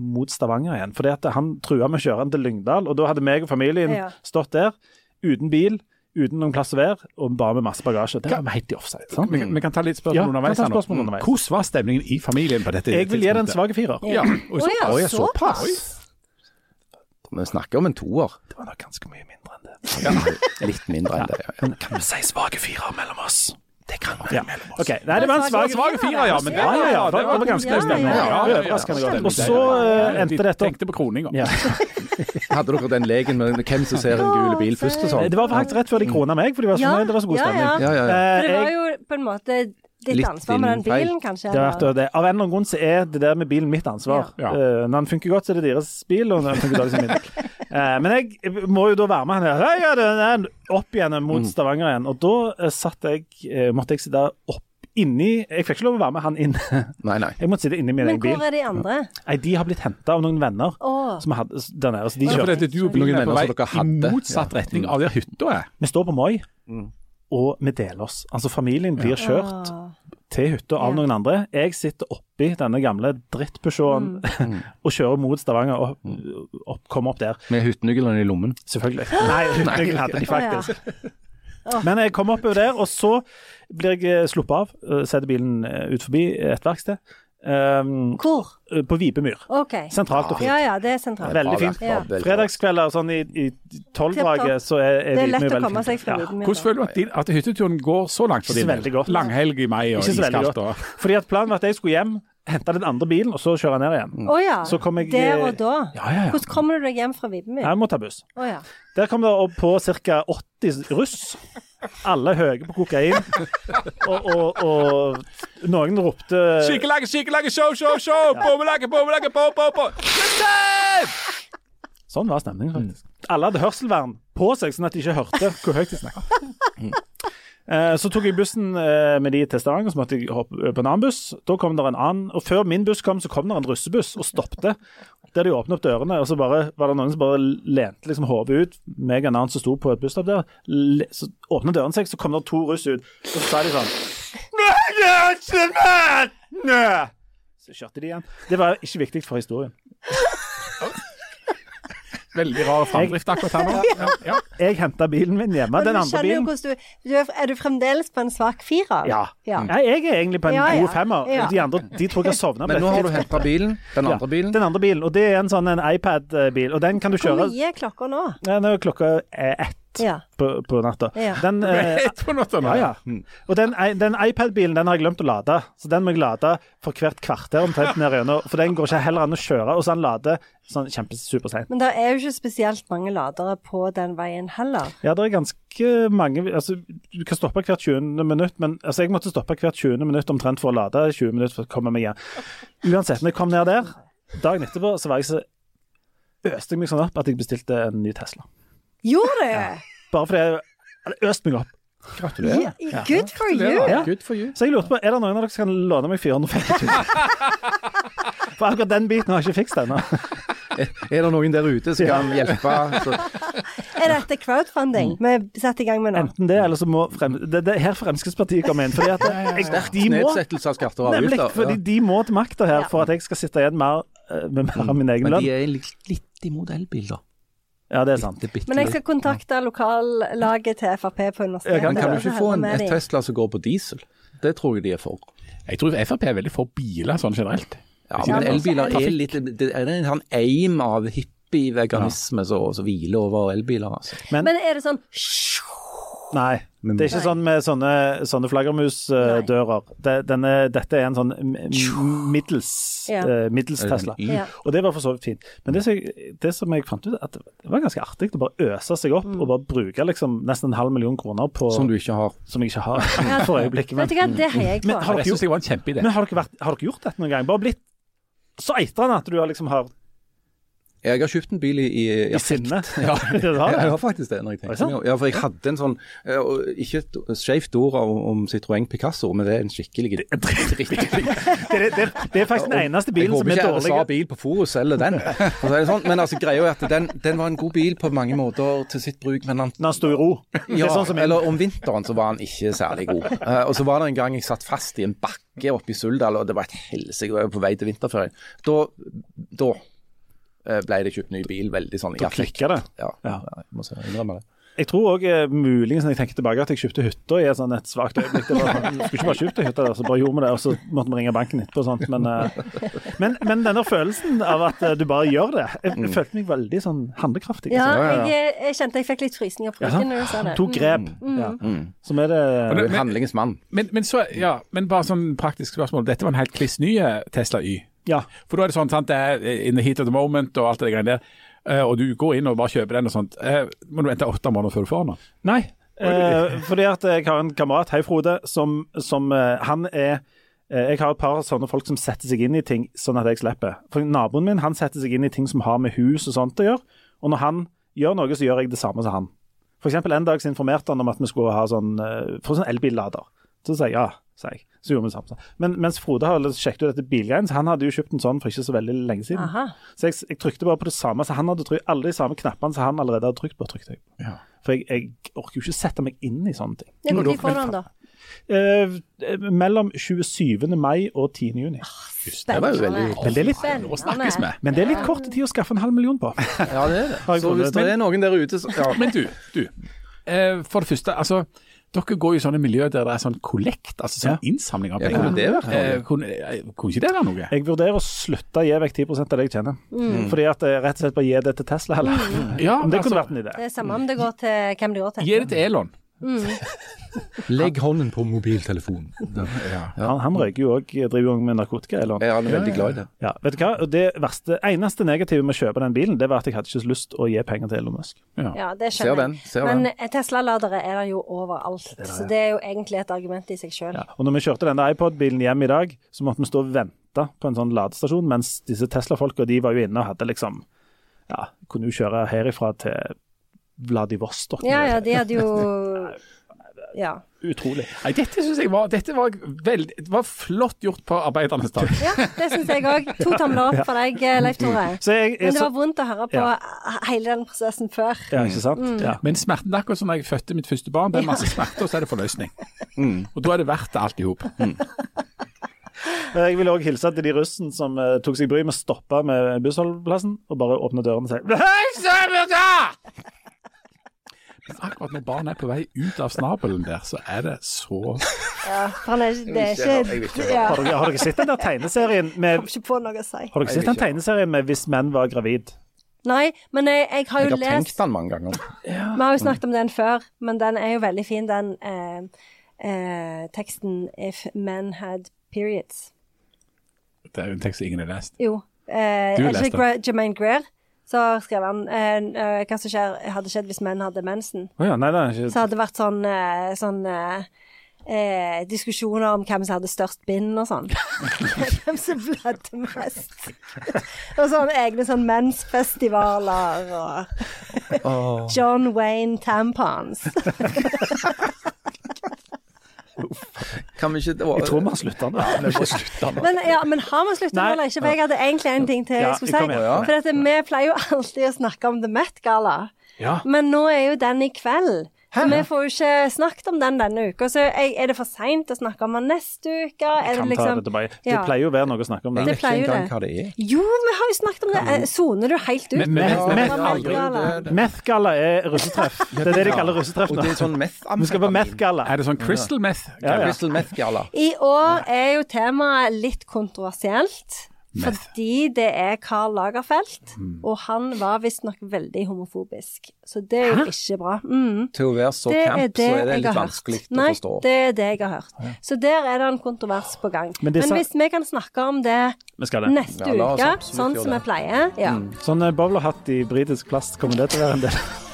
mot Stavanger igjen. For han trua med å kjøre den til Lyngdal, og da hadde meg og familien Ja. stått der uten bil, uten noen plass å være, og bare med masse bagasje. Det var helt i offside. Sant? Vi, kan- vi kan ta litt spørsmål Ja, underveis. kan ta spørsmål underveis. Hvordan var stemningen i familien på dette Jeg vil gi den en tidspunktet? svak firer. Ja, og Å ja, Oi, såpass. Vi snakker om en toer. Det var nok ganske mye mindre enn det. Litt mindre enn det. Ja. Men kan vi si svake firer mellom oss? Det kan vi. Ja. mellom oss. Okay. Nei, det var en svak Svake firer, ja. Men det, Ja, ja, ja. Det var, det var ganske Ja, ja, ja, Ja, ja. Overraskende godt. Og så uh, endte dette opp tenkte på kroninga. ja. Hadde dere den leken med hvem som ser en gul bil først og sånn? Det var faktisk rett før de krona meg, for de var så Ja. Det var så god stemning. ja. Ja, ja, ja. Eh, For det var jo på en måte ditt Litt ansvar med den bilen, kanskje? Det har vært det. Av en eller annen grunn så er det der med bilen mitt ansvar. Ja. Uh, når den funker godt, så er det deres bil, og når den funker dårlig, så er det min. Uh, men jeg må jo da være med han. Hei, ja, den er opp igjen mot Stavanger igjen. Og da uh, satt jeg, eh, måtte jeg sitte opp inni Jeg fikk ikke lov å være med han inn. Nei, nei. Jeg måtte sitte inni min Men egen bil. hvor er de andre? Nei, de har blitt henta av noen venner oh. som hadde der nede. Så de Ja, Det er dette, du og bilen Noen er på venner vei som dere i motsatt retning av der hytta er. Vi står på Moi, Mm. og vi deler oss. Altså Familien blir kjørt Å. til hytta av Ja. noen andre. Jeg sitter oppi denne gamle drittpeugeoten Mm. og kjører mot Stavanger og opp, kommer opp der. Med hyttenøkkelen i lommen. Selvfølgelig. Nei, hyttenøkkelen hadde de Å, ja. faktisk. Men jeg kom oppover der, og så blir jeg eh, sluppet av. eh, Setter bilen eh, ut forbi et verksted. Um, Hvor? eh, på Vipemyr. OK. Sentralt og fint. Ja ja, det er sentralt. Veldig fint. bra. Fredagskvelder sånn i, i tolvdraget, så er, er Det er Vipemyr lett å veldig komme fint. seg fra Ja. Hvordan føler du at, din, at hytteturen går så langt for din godt. Langhelg i mai og iskaldt. og- Fordi at planen var at jeg skulle hjem, hente den andre bilen, og så kjøre ned igjen. Å ja. Så kom jeg- Der og da? Ja, ja, ja. Hvordan kommer du deg hjem fra Vibemyr? Jeg må ta buss. Oh, ja. Der kom det opp på ca. 80 russ. Alle høye på kokain. Og, og, og noen ropte Skikkelakke, skikkelakke, show, show, show! Bommelakke, bommelakke, bo, bo, bo! Sånn var stemningen, faktisk. Alle hadde hørselvern på seg, sånn at de ikke hørte hvor høyt de snakket. Eh, Så tok jeg bussen eh, med de til Stavanger, så måtte jeg hoppe på en annen buss. Da kom det en annen, og Før min buss kom, så kom det en russebuss og stoppte. Der de åpnet opp dørene, og så bare, var det noen som bare lente liksom hodet ut. Meg og en annen som sto på et busstopp der. Så åpnet døren seg, så kom det to russ ut. Og så sa de sånn Så kjørte de igjen. Det var ikke viktig for historien. Veldig rar framdrift akkurat her nå. Ja, ja. Jeg henta bilen min hjemme. Den andre bilen du, du er, er du fremdeles på en svak firer? Ja. ja. Nei, jeg er egentlig på en Ja, ja. god femmer. Ja. De andre de tror jeg har sovna. Men nå har du henta bilen, den andre bilen. Den andre bilen, og det er en sånn iPad-bil. Og den kan du kjøre Hvor mye er klokka nå? Ja, Nå er klokka eh, Ja. på, på natta. Ja. Den, eh, Ett på natta nå. ja, ja. Og den, den iPad-bilen den har jeg glemt å lade, så den må jeg lade for hvert kvarter omtrent ned gjennom. For den går ikke heller an å kjøre, og så den lader sånn kjempesuperseint. Men det er jo ikke spesielt mange ladere på den veien heller. Ja, det er ganske mange altså, Du kan stoppe hvert 20. minutt, men altså, jeg måtte stoppe hvert 20. minutt omtrent for å lade 20 minutter for å komme meg hjem. Uansett, når jeg kom ned der, dagen etterpå, så var jeg så øste jeg meg sånn opp at jeg bestilte en ny Tesla. Gjorde du? Bare fordi jeg hadde øst meg opp. Gratulerer. Yeah, Good for you! Ja. Good for you. Så jeg lurte på, er det noen av dere som kan låne meg 450 000? For akkurat den biten har jeg ikke fikst ennå. Er det noen der ute som kan hjelpe? Så, Er dette crowdfunding vi setter i gang med nå? Enten det, eller så må frem, det, det er her Fremskrittspartiet kommer inn. Fordi at jeg, de må nedsettelse av skatter og Nemlig, fordi Ja. de må til makta her for at jeg skal sitte igjen mer, eh, med mer av min egen lønn. Men de er litt, litt imot elbil, da. Ja, det er sant. Er bitte Men jeg skal kontakte lokallaget til Frp på universitetet. Men kan du ikke få en, et. Tesla som går på diesel? Det tror jeg de er for. Jeg tror Frp er veldig for biler sånn generelt. Ja, men men elbiler er litt Det er en sånn aim av hippie-veganisme som som hviler over elbiler, altså. Men er det sånn Nei. Det er ikke sånn med sånne, sånne flaggermusdører. Det, dette er en sånn middels, Ja. eh, middels Tesla. Ja. Og det var for så vidt fint. Men det som, jeg, det som jeg fant ut, at det var ganske artig å bare øse seg opp Mm. og bare bruke liksom nesten en halv million kroner på Som du ikke har. som jeg ikke har for øyeblikket. Men, det jeg Men har dere jeg var en kjempeidé. men har dere, vært, har dere gjort dette noen gang? Bare blitt så eitrende at du har liksom har Jeg har kjøpt en bil i, i, i sinne? Ja. Har Ja, jeg har faktisk det. når jeg tenker meg. Ja, for jeg hadde en sånn eh, Ikke et skjevt ord om, om Citroën Picasso, men det er en skikkelig. Det, er- det, det er faktisk den eneste bilen som er dårlig. Jeg håper er ikke RSA sa bil på Forus selger den. Det sånn. Men altså, greia er at den, den var en god bil på mange måter til sitt bruk, men han Når han sto i ro. Ja, sånn som eller om vinteren så var han ikke særlig god. Eh, og så var det en gang jeg satt fast i en bakke oppe i Suldal, og det var et helsike, jeg var på vei til vinterferie. Da, da ble det kjøpt ny bil veldig sånn i Da klikka det. Ja, Ja. jeg må innrømme det. Jeg tror òg muligens når jeg tenker tilbake at jeg kjøpte hytta i et, sånn et svakt øyeblikk. Det var, sånn, skulle ikke bare kjøpt hytta der, så bare gjorde vi det, og så måtte vi ringe banken etterpå. og Sånt. Men, eh, men, men denne følelsen av at eh, du bare gjør det, jeg, jeg følte meg veldig sånn handlekraftig. Ja, ja, ja. jeg, jeg kjente jeg fikk litt frysninger på Ja, ryggen når du sa det. Tok grep. Ja. Som er det handlingens mann. Men, men, så, ja, men bare sånn praktisk spørsmål. Dette var en helt kliss ny eh, Tesla Y. Ja. For da er det sånn, sant, det er in the heat of the moment og alt det greiene der. Eh, og du går inn og bare kjøper den og sånt. Eh, må du vente åtte måneder før du får den? Nei. Eh, fordi at jeg har en kamerat, hei Frode, som, som eh, han er Jeg har et par sånne folk som setter seg inn i ting sånn at jeg slipper. For Naboen min han setter seg inn i ting som har med hus og sånt å gjøre. Og når han gjør noe, så gjør jeg det samme som han. For eksempel En dag så informerte han om at vi skulle ha sånn, få sånn elbillader. Så sa jeg ja. sa jeg. Så gjorde vi samme. Men mens Frode har sjekket ut dette bilgreiene, så han hadde jo kjøpt en sånn for ikke så veldig lenge siden. Aha. Så jeg, jeg trykte bare på det samme. Så han hadde trykt alle de samme knappene som han allerede hadde trykt på. trykte jeg. Ja. For jeg, jeg orker jo ikke sette meg inn i sånne ting. Når tid får han da? Eh, mellom 27. mai og 10. juni. det var jo veldig- Men det er litt- Nå snakkes vi. Men det er litt kort tid å skaffe en halv million på. Ja, det er det. Så hvis det er noen der ute så ja. Men du, du. Eh, for det første, altså. Dere går jo i sånne miljøer der det er sånn kollekt, altså sånn innsamling av Ja, kunne? Eh, kunne, eh, kunne ikke det være noe? Jeg vurderer å slutte å gi vekk 10 av det jeg tjener. Fordi at jeg rett og slett bare gi det til Tesla heller. Ja, Om det altså, kunne vært en idé. Det er samme om det går til hvem det går til. Gi det til Elon. Legg hånden på mobiltelefonen. Han, han røyker jo òg, driver jo med narkotika. Eller? han er veldig glad i det. Ja, vet du hva? Det verste, eneste negative med å kjøpe den bilen, det var at jeg hadde ikke lyst å gi penger til Elon Musk. Ja, det skjønner den, jeg. ser Men den. eh, Tesla-ladere er der jo overalt. Så det er jo egentlig et argument i seg sjøl. Ja. Og når vi kjørte denne iPod-bilen hjem i dag, så måtte vi stå og vente på en sånn ladestasjon, mens disse Tesla-folka de var jo inne og hadde liksom Ja, kunne jo kjøre herifra til Vladivostok. Ja, ja, de hadde jo Ja. Utrolig. Nei, dette syns jeg var, dette var, veld, var flott gjort på arbeidernes dag. ja det syns jeg òg. To tomler opp for deg, eh, Leif Tore. Så jeg, Men det var vondt å høre på Ja. hele den prosessen før. ja, ikke sant? Ja. Men smerten, akkurat som da jeg fødte mitt første barn, det er masse smerte, og så er det forløsning. Og da er det verdt det alt i hop. Jeg vil òg hilse til de russen som uh, tok seg bryet med å stoppe med bussholdeplassen og bare åpne døren og si! Men akkurat når barnet er på vei ut av snabelen der, så er det så Ja, han er, det er ikke ikke ja, Har dere, har dere sett den der tegneserien med Kom ikke på noe å si. Har dere sett den tegneserien med Hvis menn var gravid? Nei, men jeg, jeg har Jeg har har tenkt den mange ganger. Vi har jo snakket om den før, men den er jo veldig fin, den eh, eh, teksten 'If men had periods'. Det er jo en tekst ingen har lest. Jo. Eh, Du det leste ikke Jermaine Greer? Så skrev han eh, eh, hva som skjer, hadde skjedd hvis menn hadde mensen. Oh ja, nei, ikke Så hadde det vært sånn, eh, sånn eh, eh, diskusjoner om hvem som hadde størst bind og sånn. hvem som blødde mest. og sånn egne sånn mensfestivaler og John Wayne tampons. Kan vi ikke Jeg tror vi har slutta nå. Men, ja, men har vi slutta nå eller ikke? For jeg hadde egentlig en ting til jeg skulle si. For vi pleier jo alltid å snakke om The Met-gala. Men nå er jo den i kveld. Så vi får jo ikke snakket om den denne uka. Så er er det for seint å snakke om den neste uke? Er det liksom det. Det pleier jo å være noe å snakke om Det det. Jeg vet ikke pleier engang hva det er. Jo, vi har jo snakket om det. Eh, Soner du helt ut? Den? Meth-galla er russetreff. Det er det de kaller russetreff nå. det er sånn meth Vi skal på meth-galla. Er det sånn crystal meth? Ja, ja. Crystal. I år er jo temaet litt kontroversielt. Fordi det er Karl Lagerfeldt, og han var visstnok veldig homofobisk. Så det er jo ikke bra. Mm. Til å være så Det er camp, det så er det litt har hørt. vanskelig Nei, å forstå. det er det jeg har hørt. Så der er det en kontrovers på gang. Men Men, hvis vi kan snakke om det det. neste Ja, uke, sånn som vi pleier, ja. Sånn eh, bowlerhatt i britisk plast, kommer det til å være en del?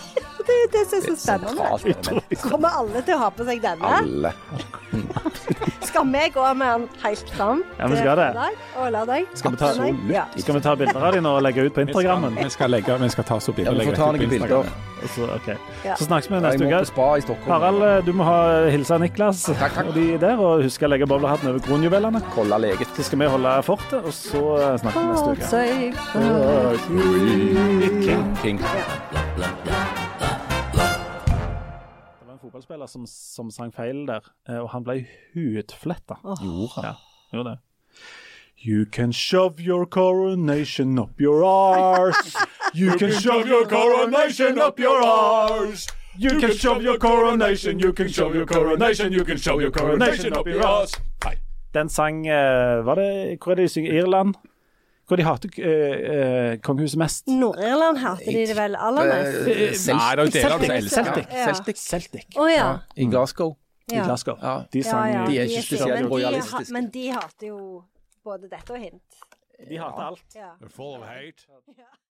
Det, det jeg er så spennende. Kommer alle til å ha på seg denne? Alle. Skal vi gå med den helt fram Ja, vi skal det. og lørdag? Skal vi ta- Ja. Skal vi ta bilder av dem og legge ut på Vi Instagrammen? vi skal, legge, vi skal ta oss opp Ja, vi får ta noen bilder. Så, okay. Ja. så snakkes vi neste uke. Harald, du må ha hilse Niklas Takk, takk. og de der, og husk å legge bowlerhatten over kronjuvelene. Så skal vi holde fortet, og så eh, snakkes vi neste God uke. sake. King. King. Yeah. Fotballspiller som, som sang feil der, eh, og han ble hudfletta. Gjorde han. Ja, gjorde det. You can shove your coronation up your arse. You can shove your coronation up your arse. You can shove your coronation, you can shove your coronation, you can shove your coronation up your arse. Nei. Den sang eh, Var det Hvor er det de synger? Irland? Hvor de hater eh, eh, kongehuset mest? Nord-Irland hater de det vel aller mest? Nei, det er jo deler av det som Celtic. elsker. Celtic. Ja. Celtic. Celtic. Å ja. I Glasgow. I. Glasgow. Ja. De sang ja. De er ikke spesielt rojalistiske. Men de hater jo både dette og hint. De hater alt. Ja. Full of hate. Ja.